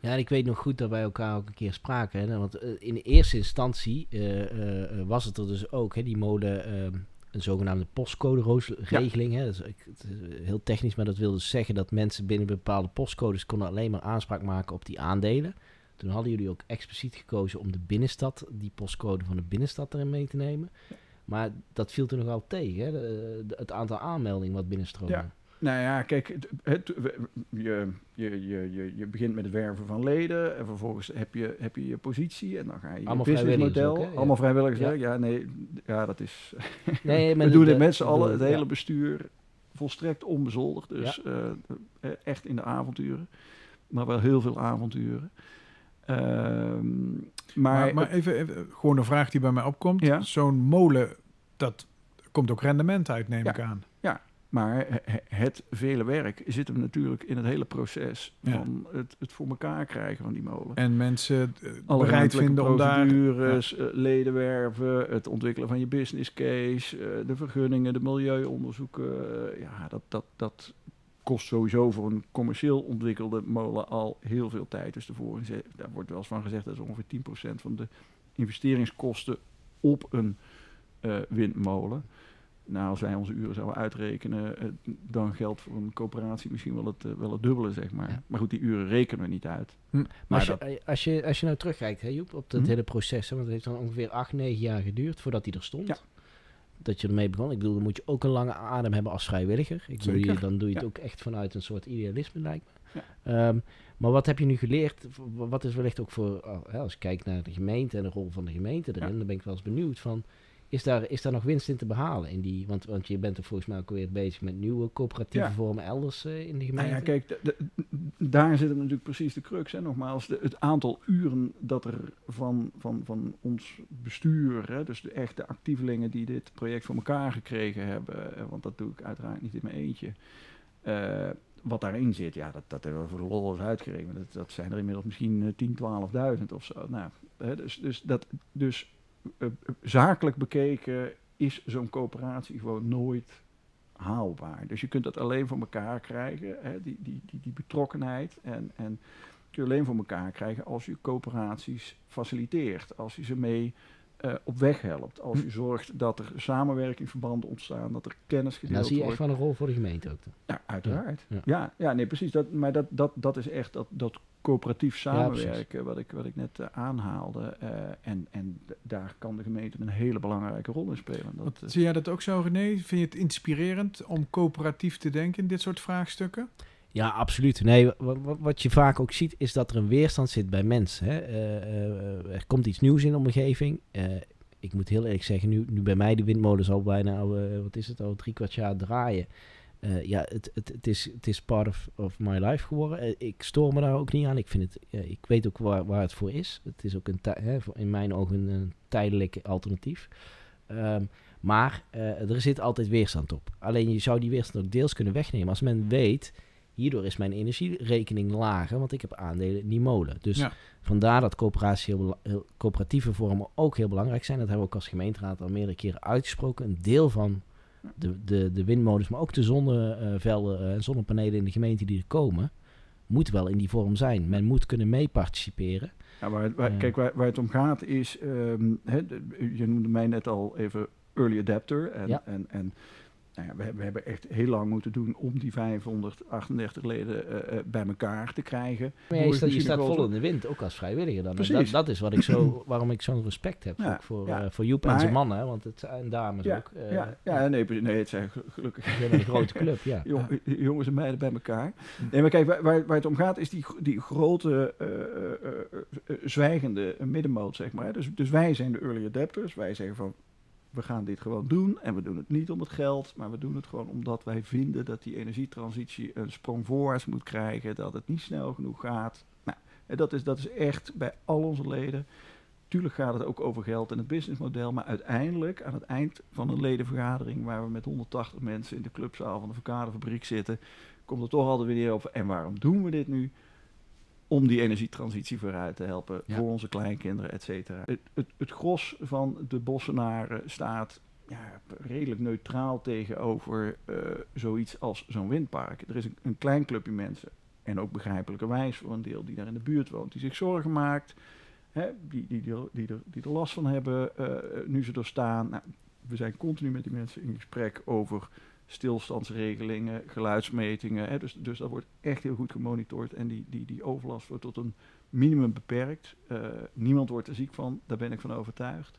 Ja, en ik weet nog goed dat wij elkaar ook een keer spraken. Hè, want in eerste instantie eh, eh, eh, was het er dus ook, hè, die molen, eh, een zogenaamde postcode-regeling. Hè, dat is, ik- het is heel technisch, maar dat wil dus zeggen dat mensen binnen bepaalde postcodes konden alleen maar aanspraak maken op die aandelen. Toen hadden jullie ook expliciet gekozen om de binnenstad, die postcode van de binnenstad erin mee te nemen. Maar dat viel toen nogal tegen, hè? de- de- het aantal aanmeldingen wat binnenstroomde. Ja. Nou ja, kijk, het, het- je, je, je, je, je begint met het werven van leden en vervolgens heb je heb je, je positie en dan ga je je Allemaal businessmodel. vrijwilligers ook, hè? Ja. Allemaal vrijwilligers, Ja. nee, ja, dat is... Nee, we doen dit met z'n allen, het hele ja. bestuur, volstrekt onbezoldigd. Dus eh, eh, echt in de avonturen. Maar wel heel veel avonturen. Ehm, maar, Maar, maar even, even, gewoon een vraag die bij mij opkomt. Ja. Zo'n molen, dat komt ook rendement uit, neem Ja. ik aan. Maar he- he- het vele werk zit hem natuurlijk in het hele proces Ja. van het, het voor elkaar krijgen van die molen. En mensen eh, Alle bereid vinden om daar... procedures, eh, leden werven, het ontwikkelen van je business case, eh, de vergunningen, de milieuonderzoeken. ja, dat, dat, dat kost sowieso voor een commercieel ontwikkelde molen al heel veel tijd. Dus tevoren, daar wordt wel eens van gezegd dat is ongeveer 10% van de investeringskosten op een eh, windmolen. Nou, als wij onze uren zouden uitrekenen, eh, dan geldt voor een coöperatie misschien wel het, eh, wel het dubbele, zeg maar. Ja. Maar goed, die uren rekenen we niet uit. Hm. Maar Maar als, dat, je, als, je, als je nou terugkijkt, hè, Joep, op dat Mhm. hele proces, hè, want het heeft dan ongeveer 8, 9 jaar geduurd voordat hij er stond. Ja. Dat je ermee begon. Ik bedoel, dan moet je ook een lange adem hebben als vrijwilliger. Ik bedoel, je, dan doe je het Ja. ook echt vanuit een soort idealisme, lijkt me. Ja. Ehm, maar wat heb je nu geleerd? Wat is wellicht ook voor, hè, als je kijkt naar de gemeente en de rol van de gemeente erin, Ja. dan ben ik wel eens benieuwd van, is daar, is daar nog winst in te behalen? In die, want, want je bent er volgens mij ook weer bezig met nieuwe coöperatieve Ja. vormen elders eh, in de gemeente. Nou ja, kijk, de- de- daar zit natuurlijk precies de crux. Hè? Nogmaals, de, het aantal uren dat er van, van, van ons bestuur, hè, dus de echte actievelingen die dit project voor elkaar gekregen hebben, eh, want dat doe ik uiteraard niet in mijn eentje. eh, wat daarin zit, ja, dat, dat hebben we voor de lol eens uitgerekend. Dat, dat zijn er inmiddels misschien eh, 10, 12.000 of zo. Nou, hè, dus, dus, dat, dus zakelijk bekeken is zo'n coöperatie gewoon nooit haalbaar. Dus je kunt dat alleen voor elkaar krijgen, hè, die, die, die, die betrokkenheid. En, en kun je alleen voor elkaar krijgen als je coöperaties faciliteert. Als je ze mee eh, op weg helpt. Als je zorgt dat er samenwerkingsverbanden ontstaan, dat er kennis En gedeeld dan zie je echt wordt. wel een rol voor de gemeente ook. dan. Ja, uiteraard. Ja. Ja, ja, nee, precies. Dat, maar dat, dat, dat is echt dat, dat coöperatief Ja, samenwerken, wat, ik, wat ik net eh, aanhaalde. eh, en en daar kan de gemeente een hele belangrijke rol in spelen. Dat, zie jij dat ook zo, René? Vind je het inspirerend om coöperatief te denken in dit soort vraagstukken? Ja, absoluut. Nee, wa- wa- wat je vaak ook ziet, is dat er een weerstand zit bij mensen. Hè? Eh, eh, er komt iets nieuws in de omgeving. Eh, ik moet heel eerlijk zeggen, nu, nu bij mij de windmolens al bijna, wat is het, al drie kwart jaar draaien. Ja, het, het, het, is, het is part of, of my life geworden. Ik stoor me daar ook niet aan. Ik, vind het, ik weet ook waar, waar het voor is. Het is ook een hè, in mijn ogen een, tijdelijk alternatief. Ehm, maar er zit altijd weerstand op. Alleen je zou die weerstand ook deels kunnen wegnemen als men weet hierdoor is mijn energierekening lager, want ik heb aandelen in die molen. Dus Ja. vandaar dat coöperatie heel, coöperatieve vormen ook heel belangrijk zijn. Dat hebben we ook als gemeenteraad al meerdere keren uitgesproken. Een deel van de, de, de windmolens, maar ook de zonnevelden eh, en zonnepanelen in de gemeente die er komen, moet wel in die vorm zijn. Men moet kunnen meeparticiperen. Ja, waar, Ja. Kijk, waar, waar het om gaat is, ehm, je noemde mij net al even early adapter. En, Ja. en, en nou ja, we, hebben- we hebben echt heel lang moeten doen om die 538 leden eh, eh, bij elkaar te krijgen. Maar je, staat, je vol in de wind, ook als vrijwilliger dan. Dat, dat is wat ik zo, waarom ik zo'n respect heb Ja, ook voor, ja. eh, voor Joep en zijn mannen, want het zijn dames ook. ja, ja, nee, nee, het zijn ge- gelukkig een grote club, ja. jong- jongens en meiden bij elkaar. Nee, maar kijk, waar, waar, waar het om gaat is die, die grote zwijgende middenmoot, zeg maar. Dus, dus wij zijn de early adapters. Wij zeggen van, we gaan dit gewoon doen. En we doen het niet om het geld, maar we doen het gewoon omdat wij vinden dat die energietransitie een sprong voorwaarts moet krijgen. Dat het niet snel genoeg gaat. Nou, en dat is, dat is echt bij al onze leden. Tuurlijk gaat het ook over geld en het businessmodel, maar uiteindelijk aan het eind van een ledenvergadering, waar we met 180 mensen in de clubzaal van de verkaderfabriek zitten, komt er toch altijd weer op. En waarom doen we dit nu? Om die energietransitie vooruit te helpen Ja. voor onze kleinkinderen, et cetera. Het, het, het gros van de Bossenaren staat ja, redelijk neutraal tegenover eh, zoiets als zo'n windpark. Er is een, een klein clubje mensen, en ook begrijpelijkerwijs voor een deel die daar in de buurt woont, die zich zorgen maakt. Hè, die, die, die, die, er, die er last van hebben eh, nu ze er staan. Nou, we zijn continu met die mensen in gesprek over stilstandsregelingen, geluidsmetingen. Hè, dus, dus dat wordt echt heel goed gemonitord en die, die, die overlast wordt tot een minimum beperkt. Eh, niemand wordt er ziek van, daar ben ik van overtuigd.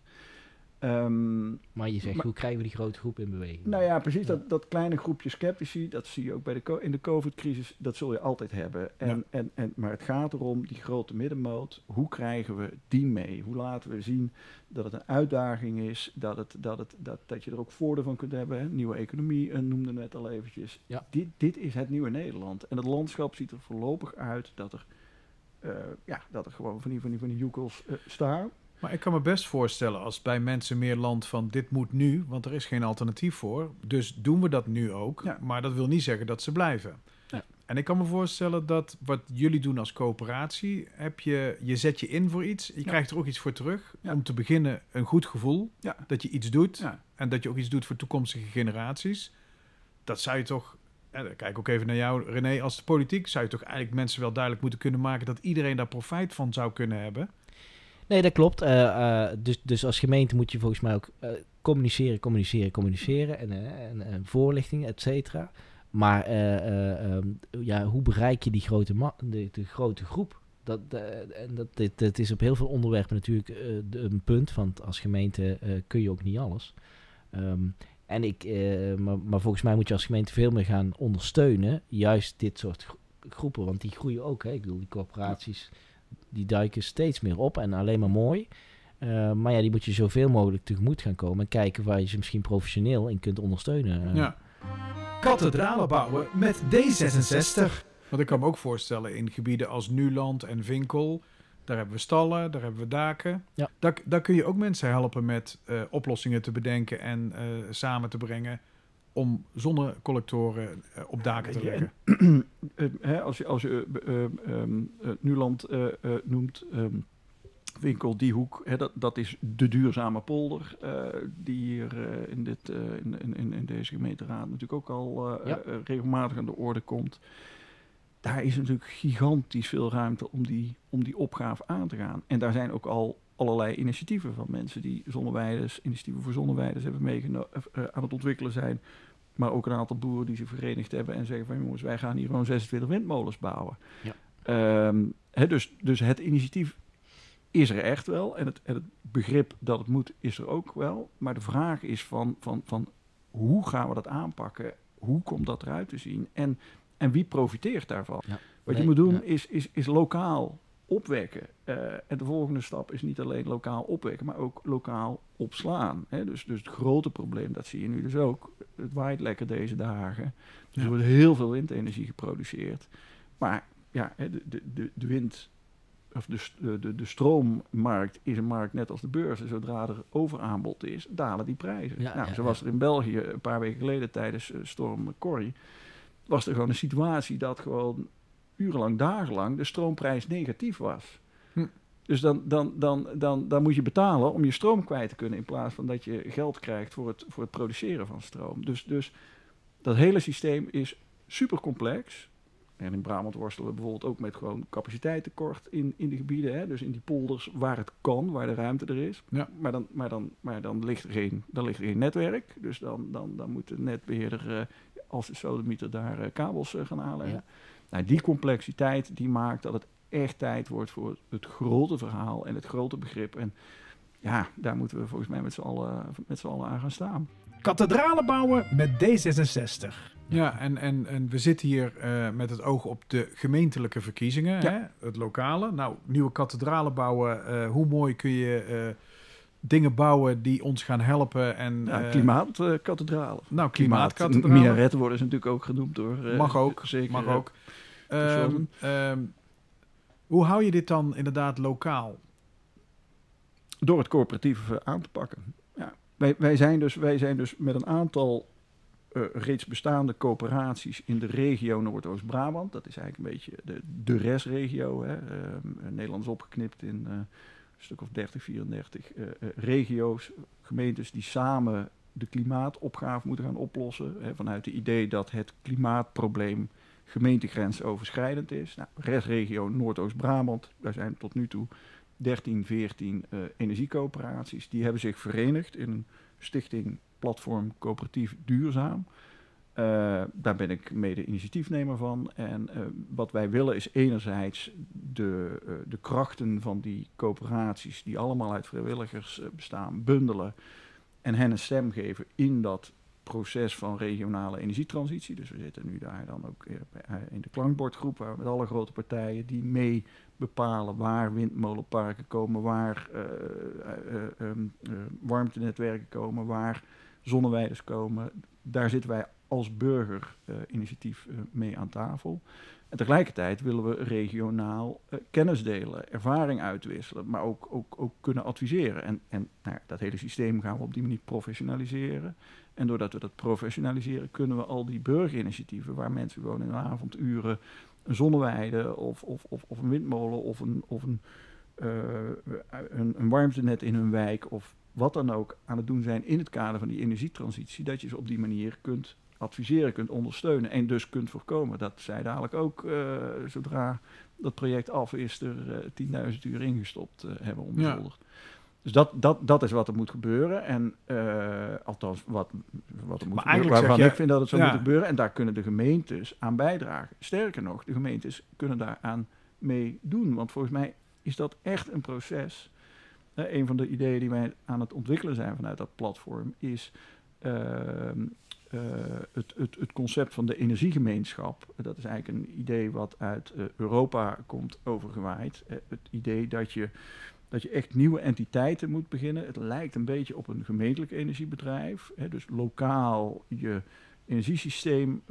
Ehm, Maar je zegt, Maar- hoe krijgen we die grote groep in beweging? nou ja, precies. Ja. Dat, dat kleine groepje sceptici, dat zie je ook bij de, in de COVID-crisis, dat zul je altijd hebben. En, Ja. en, en, maar het gaat erom, die grote middenmoot, hoe krijgen we die mee? Hoe laten we zien dat het een uitdaging is, dat, het, dat, het, dat, dat je er ook voordeel van kunt hebben. Hè? Nieuwe economie, eh, noemde net al eventjes. Ja. Dit, dit is het nieuwe Nederland. En het landschap ziet er voorlopig uit dat er, eh, ja, dat er gewoon van die, van die, van die joekels eh, staan. Maar ik kan me best voorstellen als bij mensen meer land van dit moet nu, want er is geen alternatief voor. Dus doen we dat nu ook. Ja. Maar dat wil niet zeggen dat ze blijven. Ja. En ik kan me voorstellen dat wat jullie doen als coöperatie, heb je, je zet je in voor iets. Je Ja. krijgt er ook iets voor terug. Om te beginnen een goed gevoel. Dat je iets doet. En dat je ook iets doet voor toekomstige generaties. Dat zou je toch. En dan kijk ook even naar jou, René. Als de politiek zou je toch eigenlijk mensen wel duidelijk moeten kunnen maken dat iedereen daar profijt van zou kunnen hebben. Nee, dat klopt. Eh, eh, dus, dus als gemeente moet je volgens mij ook eh, communiceren, communiceren, communiceren. En, en, en voorlichting, et cetera. Maar eh, eh, ehm, ja, hoe bereik je die grote, ma- de, de grote groep? Dat, en dat, dit, dit is op heel veel onderwerpen natuurlijk een punt. Want als gemeente kun je ook niet alles. Ehm, en ik, maar, maar volgens mij moet je als gemeente veel meer gaan ondersteunen. Juist dit soort gro- groepen. Want die groeien ook. Hè? Ik bedoel, die corporaties die duiken steeds meer op en alleen maar mooi. Eh, maar ja, die moet je zoveel mogelijk tegemoet gaan komen en kijken waar je ze misschien professioneel in kunt ondersteunen. Ja. Kathedralen bouwen met D66. Want ik kan me ook voorstellen in gebieden als Nuland en Vinkel. Daar hebben we stallen, daar hebben we daken. Ja. Daar, daar kun je ook mensen helpen met eh, oplossingen te bedenken en eh, samen te brengen. Om zonnecollectoren eh, op daken te leggen. Eh, hè, als je, als je eh, eh, ehm, eh, Nuland eh, eh, noemt, ehm, winkel die hoek, hè, dat, dat is de duurzame polder eh, die hier in, dit, eh, in, in, in deze gemeenteraad natuurlijk ook al Ja. regelmatig aan de orde komt. Daar is natuurlijk gigantisch veel ruimte om die, om die opgave aan te gaan. En daar zijn ook al allerlei initiatieven van mensen die zonneweiders, initiatieven voor zonneweiders hebben meegenomen, aan het ontwikkelen zijn. Maar ook een aantal boeren die zich verenigd hebben en zeggen van jongens, wij gaan hier gewoon 26 windmolens bouwen. Ja. Ehm, dus, dus het initiatief is er echt wel. En het, en het begrip dat het moet is er ook wel. Maar de vraag is van, van, van hoe gaan we dat aanpakken? Hoe komt dat eruit te zien? En, en wie profiteert daarvan? Ja. Wat Nee, je moet doen ja. is, is, is lokaal opwekken. Eh, en de volgende stap is niet alleen lokaal opwekken, maar ook lokaal opslaan. Hè? Dus, dus het grote probleem, dat zie je nu dus ook. Het waait lekker deze dagen. Dus er wordt heel veel windenergie geproduceerd. Maar ja, de, de, de, de wind of de, de, de, stroommarkt is een markt net als de beurs. Zodra er overaanbod is, dalen die prijzen. Ja, nou, ja, zo ja. was er in België een paar weken geleden tijdens eh, storm Corrie. Was er gewoon een situatie dat gewoon urenlang, dagenlang de stroomprijs negatief was. Hm. Dus dan, dan, dan, dan, dan moet je betalen om je stroom kwijt te kunnen. In plaats van dat je geld krijgt voor het, voor het produceren van stroom. Dus, dus dat hele systeem is super complex. En in Brabant worstelen we bijvoorbeeld ook met gewoon capaciteitstekort in, in de gebieden. Hè? Dus in die polders waar het kan, waar de ruimte er is. Ja. Maar, dan, maar, dan, maar dan, ligt er geen, dan ligt er geen netwerk. Dus dan, dan, dan moet de netbeheerder eh, als de sodemieter daar eh, kabels eh, gaan aanleggen. Ja. Nou, die complexiteit die maakt dat het echt tijd wordt voor het grote verhaal en het grote begrip. En ja, daar moeten we volgens mij met z'n allen, met z'n allen aan gaan staan. Kathedralen bouwen met D66. Ja, en, en, en we zitten hier eh, met het oog op de gemeentelijke verkiezingen, Ja. hè? het lokale. Nou, nieuwe kathedralen bouwen, eh, hoe mooi kun je eh, dingen bouwen die ons gaan helpen? En, Ja, eh, klimaatkathedralen. Nou, Klimaat. klimaatkathedralen. Minaretten worden ze natuurlijk ook genoemd door. eh, Mag ook, Zeker. mag eh, ook. Ehm, ehm, hoe hou je dit dan inderdaad lokaal? door het coöperatief eh, aan te pakken. Ja. Wij, wij, zijn dus, wij zijn dus met een aantal reeds bestaande coöperaties in de regio Noordoost-Brabant. Dat is eigenlijk een beetje de, de restregio. Hè. Ehm, Nederland is opgeknipt in stuk of 30, 34 eh, eh, regio's, gemeentes die samen de klimaatopgave moeten gaan oplossen. Hè, vanuit het idee dat het klimaatprobleem gemeentegrensoverschrijdend is. Nou, restregio Noordoost-Brabant, daar zijn tot nu toe 13, 14 eh, energiecoöperaties. Die hebben zich verenigd in een stichting Platform Coöperatief Duurzaam. Eh, daar ben ik mede initiatiefnemer van. En eh, wat wij willen is enerzijds de, eh, de krachten van die coöperaties, die allemaal uit vrijwilligers bestaan, bundelen en hen een stem geven in dat proces van regionale energietransitie. Dus we zitten nu daar dan ook in de klankbordgroep, waar met alle grote partijen die mee bepalen waar windmolenparken komen, waar eh, eh, eh, ehm, eh, warmtenetwerken komen, waar zonneweiders komen. Daar zitten wij als burgerinitiatief eh, mee aan tafel. En tegelijkertijd willen we regionaal eh, kennis delen, ervaring uitwisselen, maar ook, ook, ook kunnen adviseren. En, en nou dat hele systeem gaan we op die manier professionaliseren. En doordat we dat professionaliseren, kunnen we al die burgerinitiatieven, waar mensen gewoon in de avonduren een zonneweide of, of, of, of een windmolen of een, of een, eh, een, een warmtenet in hun wijk of wat dan ook aan het doen zijn in het kader van die energietransitie, dat je ze op die manier kunt adviseren, kunt ondersteunen en dus kunt voorkomen dat zij dadelijk ook, eh, zodra dat project af is, er eh 10.000 uur ingestopt eh, hebben onbezoldigd. Dus dat, dat, dat is wat er moet gebeuren. En uh, althans, wat, wat er moet Maar gebeuren, waarvan je- ik vind dat het zo ja. moet gebeuren. En daar kunnen de gemeentes aan bijdragen. Sterker nog, de gemeentes kunnen daaraan meedoen. Want volgens mij is dat echt een proces. Een van de ideeën die wij aan het ontwikkelen zijn vanuit dat platform is ehm, eh, het, het, het concept van de energiegemeenschap. Dat is eigenlijk een idee wat uit eh, Europa komt overgewaaid. Eh, het idee dat je, dat je echt nieuwe entiteiten moet beginnen. Het lijkt een beetje op een gemeentelijk energiebedrijf. Hè, dus lokaal je energiesysteem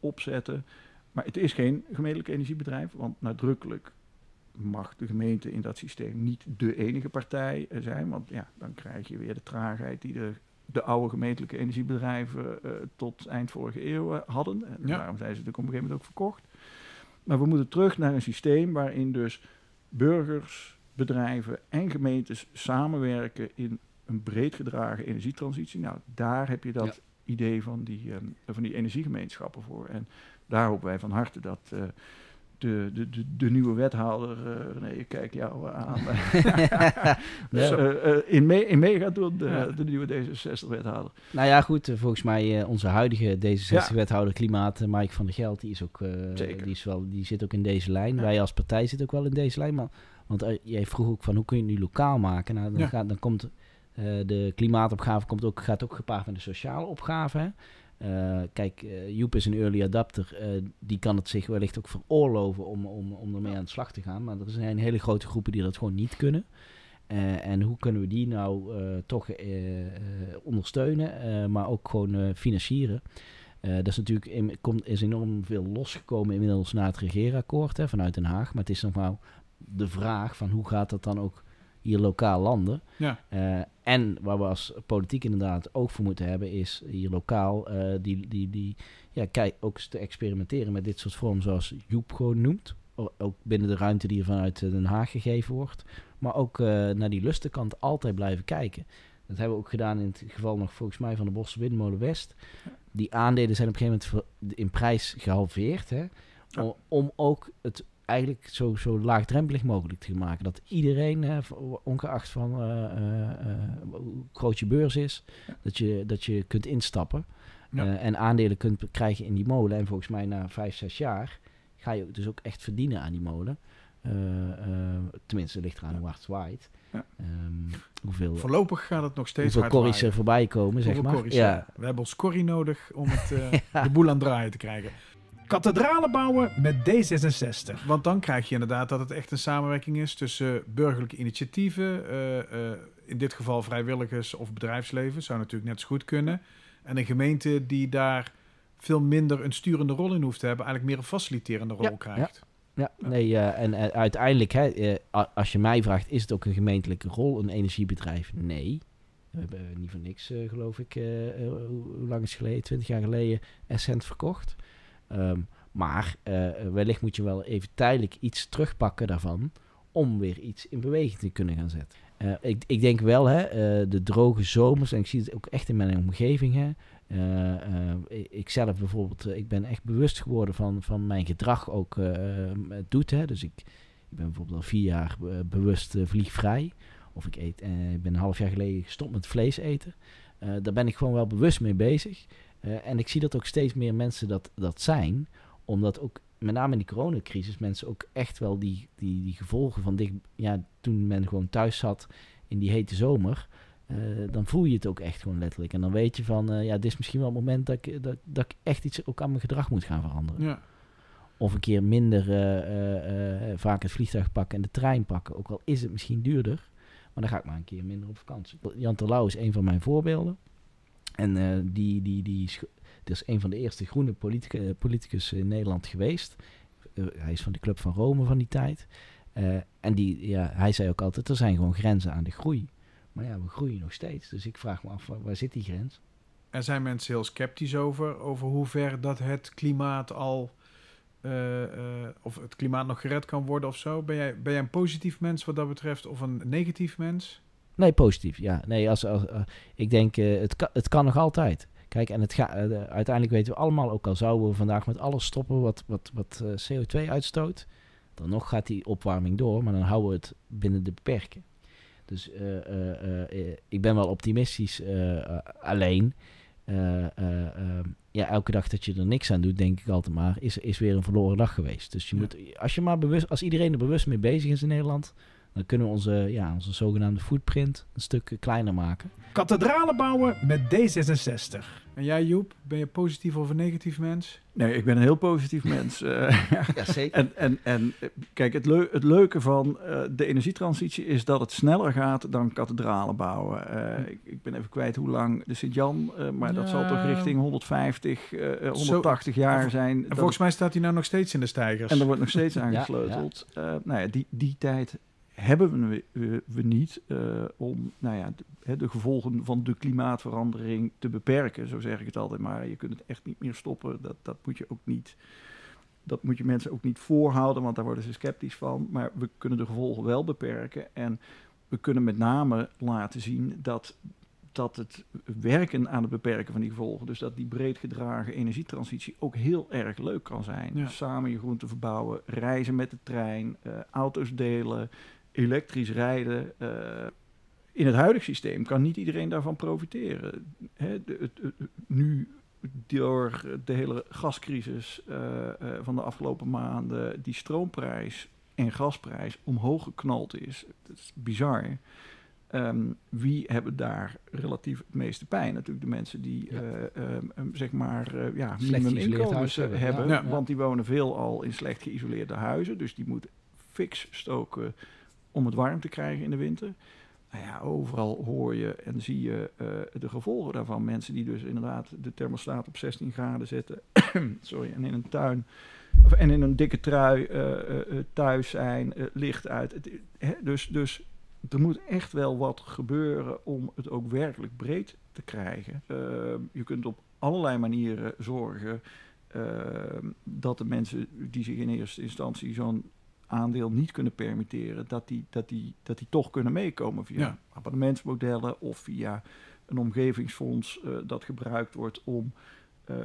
opzetten. Maar het is geen gemeentelijk energiebedrijf, want nadrukkelijk mag de gemeente in dat systeem niet de enige partij zijn. Want ja, dan krijg je weer de traagheid die de, de oude gemeentelijke energiebedrijven eh, tot eind vorige eeuw eh, hadden. En Ja. daarom zijn ze natuurlijk op een gegeven moment ook verkocht. Maar we moeten terug naar een systeem waarin dus burgers, bedrijven en gemeentes samenwerken in een breed gedragen energietransitie. Nou, daar heb je dat idee van die, ehm, van die energiegemeenschappen voor. En daar hopen wij van harte dat, eh, de, de, de, de nieuwe wethouder, uh, nee, ik kijk jou aan. Nee. Eh, eh, in, mee, in mee gaat doen, de, Ja. de nieuwe D66-wethouder. Nou ja, goed. eh, volgens mij eh, onze huidige Ja. D66-wethouder Klimaat, eh, Mike van der Geld, die, is ook, eh, Zeker. die, is wel, die zit ook in deze lijn. Ja. Wij als partij zitten ook wel in deze lijn. Maar, want eh, jij vroeg ook van hoe kun je het nu lokaal maken? Nou, dan, Ja. gaat, dan komt eh, de klimaatopgave komt ook, gaat ook gepaard met de sociale opgave. hè. Eh, kijk, eh, Joep is een early adapter. eh, die kan het zich wellicht ook veroorloven om, om, om ermee aan de slag te gaan. Maar er zijn hele grote groepen die dat gewoon niet kunnen. En hoe kunnen we die nou toch ondersteunen, maar ook gewoon financieren? Dat is natuurlijk in, komt, is enorm veel losgekomen inmiddels na het regeerakkoord hè, vanuit Den Haag. Maar het is nog wel de vraag van hoe gaat dat dan ook hier lokaal landen? Ja. Eh, en waar we als politiek inderdaad ook voor moeten hebben, is hier lokaal eh, die, die, die, ja, kijk, ook te experimenteren met dit soort vormen zoals Joep gewoon noemt. O- Ook binnen de ruimte die er vanuit eh, Den Haag gegeven wordt. Maar ook naar die lustenkant altijd blijven kijken. Dat hebben we ook gedaan in het geval nog volgens mij van de Bosse Windmolen West. Die aandelen zijn op een gegeven moment in prijs gehalveerd. Hè? Om, om ook het eigenlijk zo, zo laagdrempelig mogelijk te maken. Dat iedereen, hè, ongeacht van eh, eh, eh, hoe groot je beurs is, dat, je, dat je kunt instappen. Ja. en aandelen kunt krijgen in die molen. En volgens mij na vijf, zes jaar ga je dus ook echt verdienen aan die molen. Tenminste, ligt eraan hoe hard het waait. Ja. Ehm, hoeveel Voorlopig gaat het nog steeds hoeveel hard corries er voorbij komen, zeg maar. corries, ja. ja. We hebben ons corrie nodig om het, Ja. de boel aan het draaien te krijgen. Kathedralen bouwen met D66. Want dan krijg je inderdaad dat het echt een samenwerking is tussen burgerlijke initiatieven, eh, eh, in dit geval vrijwilligers of bedrijfsleven, zou natuurlijk net zo goed kunnen. En een gemeente die daar veel minder een sturende rol in hoeft te hebben, eigenlijk meer een faciliterende rol Ja, krijgt. Ja, nee, eh, en uiteindelijk, hè, als je mij vraagt, is het ook een gemeentelijke rol, een energiebedrijf? Nee. We hebben niet voor niks, geloof ik, hoe hoe lang is het geleden? Twintig jaar geleden Essent verkocht. Ehm, maar eh, wellicht moet je wel even tijdelijk iets terugpakken daarvan, om weer iets in beweging te kunnen gaan zetten. Eh, ik, ik denk wel, hè, eh, de droge zomers, en ik zie het ook echt in mijn omgeving, hè, ik- zelf bijvoorbeeld, ik ben echt bewust geworden van, van mijn gedrag ook eh, eh, doet. Hè. Dus ik, ik ben bijvoorbeeld al vier jaar bewust vliegvrij. Of ik eet, ik ben een half jaar geleden gestopt met vlees eten. Daar ben ik gewoon wel bewust mee bezig. Eh, en ik zie dat ook steeds meer mensen dat, dat zijn. Omdat ook met name in die coronacrisis mensen ook echt wel die, die, die gevolgen van dicht... Ja, toen men gewoon thuis zat in die hete zomer... eh, dan voel je het ook echt gewoon letterlijk. En dan weet je van, eh, ja, dit is misschien wel het moment dat ik, dat, dat ik echt iets ook aan mijn gedrag moet gaan veranderen. Ja. Of een keer minder vaak het vliegtuig pakken en de trein pakken. Ook al is het misschien duurder, maar dan ga ik maar een keer minder op vakantie. Jan Terlouw is een van mijn voorbeelden. En eh, die, die, die is, een van de eerste groene politica- politicus in Nederland geweest. Eh, hij is van de Club van Rome van die tijd. Eh, en die, ja, hij zei ook altijd, er zijn gewoon grenzen aan de groei. Maar ja, we groeien nog steeds. Dus ik vraag me af, waar, zit die grens? Er zijn mensen heel sceptisch over, over hoe ver dat het klimaat al, eh, eh, of het klimaat nog gered kan worden of zo. Ben jij, ben jij een positief mens wat dat betreft of een negatief mens? Nee, positief. Ja, nee, als, als, eh, ik denk, eh, het, kan, het kan nog altijd. Kijk, en het ga, eh, uiteindelijk weten we allemaal, ook al zouden we vandaag met alles stoppen wat, wat, wat eh, CO2 uitstoot, dan nog gaat die opwarming door, maar dan houden we het binnen de beperken. Dus ik ben wel optimistisch, alleen eh, eh, eh, ja, elke dag dat je er niks aan doet, denk ik altijd maar, is, is weer een verloren dag geweest. Dus je Ja. moet, als, je maar bewust, als iedereen er bewust mee bezig is in Nederland, dan kunnen we onze, ja, onze zogenaamde footprint een stuk kleiner maken. Kathedralen bouwen met D66. En jij Joep, ben je positief of een negatief mens? Nee, ik ben een heel positief mens. eh. Ja, zeker. En, en, en kijk, het, leu- het leuke van eh, de energietransitie is dat het sneller gaat dan kathedralen bouwen. Eh, ik, ik ben even kwijt hoe lang de Sint-Jan, eh, maar dat zal toch Ja. richting 150, eh, eh, Zo- 180 jaar zijn. En volgens mij staat hij nou nog steeds in de stijgers. en er wordt nog steeds Ja, aangesleuteld. Eh, nou ja, die, die tijd hebben we, we, we niet eh, om nou ja, de, de gevolgen van de klimaatverandering te beperken. Zo zeg ik het altijd maar. Je kunt het echt niet meer stoppen. Dat, dat moet je ook niet. Dat moet je mensen ook niet voorhouden, want daar worden ze sceptisch van. Maar we kunnen de gevolgen wel beperken. En we kunnen met name laten zien dat dat het werken aan het beperken van die gevolgen, dus dat die breed gedragen energietransitie ook heel erg leuk kan zijn. Ja. Samen je groente verbouwen, reizen met de trein, eh, auto's delen, elektrisch rijden. eh, in het huidige systeem kan niet iedereen daarvan profiteren. Hè, de- het- het- nu door de hele gascrisis eh, eh, van de afgelopen maanden die stroomprijs en gasprijs omhoog geknald is. Dat is bizar. Ehm, wie hebben daar relatief het meeste pijn? Natuurlijk de mensen die Ja. eh, ehm, ehm, zeg maar eh, ja, Slecht minimum geïsoleerd inkomens huis hebben, hebben. Ja. Ja. want die wonen veelal in slecht geïsoleerde huizen, dus die moeten fix stoken om het warm te krijgen in de winter. Nou ja, overal hoor je en zie je eh, de gevolgen daarvan. Mensen die dus inderdaad de thermostaat op 16 graden zetten. sorry, en in een tuin of, en in een dikke trui eh, eh, thuis zijn, licht uit. Dus, dus er moet echt wel wat gebeuren om het ook werkelijk breed te krijgen. Eh, je kunt op allerlei manieren zorgen eh, dat de mensen die zich in eerste instantie zo'n aandeel niet kunnen permitteren, dat die, dat die, dat die toch kunnen meekomen via Ja. abonnementsmodellen of via een omgevingsfonds eh, dat gebruikt wordt om eh,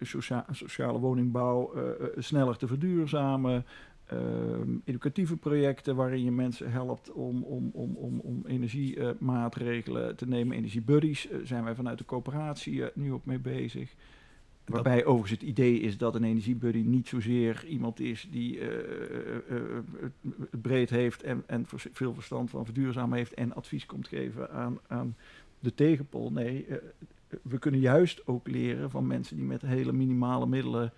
socia- sociale woningbouw eh, sneller te verduurzamen. Ehm, educatieve projecten waarin je mensen helpt om, om, om, om, om energiemaatregelen te nemen. Energiebuddies zijn wij vanuit de coöperatie nu ook mee bezig. Waarbij overigens het idee is dat een energiebuddy niet zozeer iemand is die eh, eh, eh, het breed heeft en, en veel verstand van verduurzamen heeft en advies komt geven aan, aan de tegenpol. Nee, we kunnen juist ook leren van mensen die met hele minimale middelen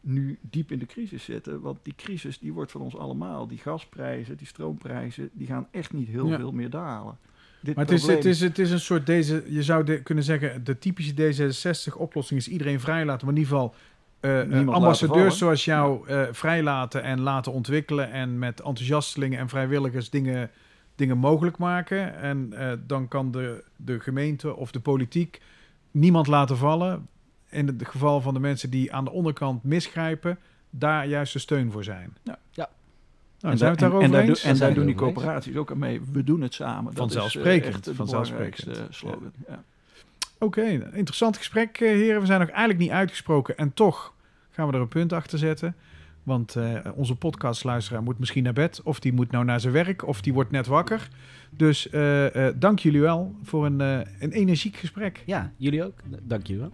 nu diep in de crisis zitten. Want die crisis die wordt van ons allemaal. Die gasprijzen, die stroomprijzen, die gaan echt niet heel Ja. veel meer dalen. Dit Maar het is, het, is, het is een soort deze, je zou de- kunnen zeggen, de typische D66-oplossing is iedereen vrijlaten, maar in ieder geval eh, eh, ambassadeurs zoals jou eh, vrijlaten en laten ontwikkelen en met enthousiastelingen en vrijwilligers dingen, dingen mogelijk maken. En eh, dan kan de, de gemeente of de politiek niemand laten vallen. In het geval van de mensen die aan de onderkant misgrijpen, daar juist de steun voor zijn. Ja. Ja. Nou, en, zijn we het daar- daarover en, daar, eens? doen- en daar doen die coöperaties ook aan mee. We doen het samen. Dat is, eh, Vanzelfsprekend, echt het vanzelfsprekend. belangrijkste slogan. Ja. Oké, interessant gesprek, eh, heren. We zijn nog eigenlijk niet uitgesproken en toch gaan we er een punt achter zetten. Want eh, onze podcastluisteraar moet misschien naar bed, of die moet nou naar zijn werk, of die wordt net wakker. Dus eh, eh, dank jullie wel voor een, eh, een energiek gesprek. Ja, jullie ook. Dank jullie wel.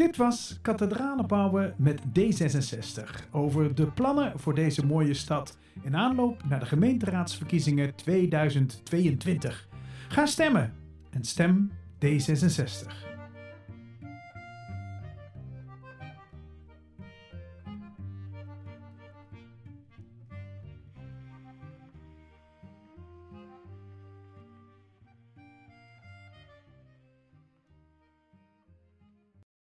Dit was Kathedralen bouwen met D66 over de plannen voor deze mooie stad in aanloop naar de gemeenteraadsverkiezingen 2022. Ga stemmen en stem D66.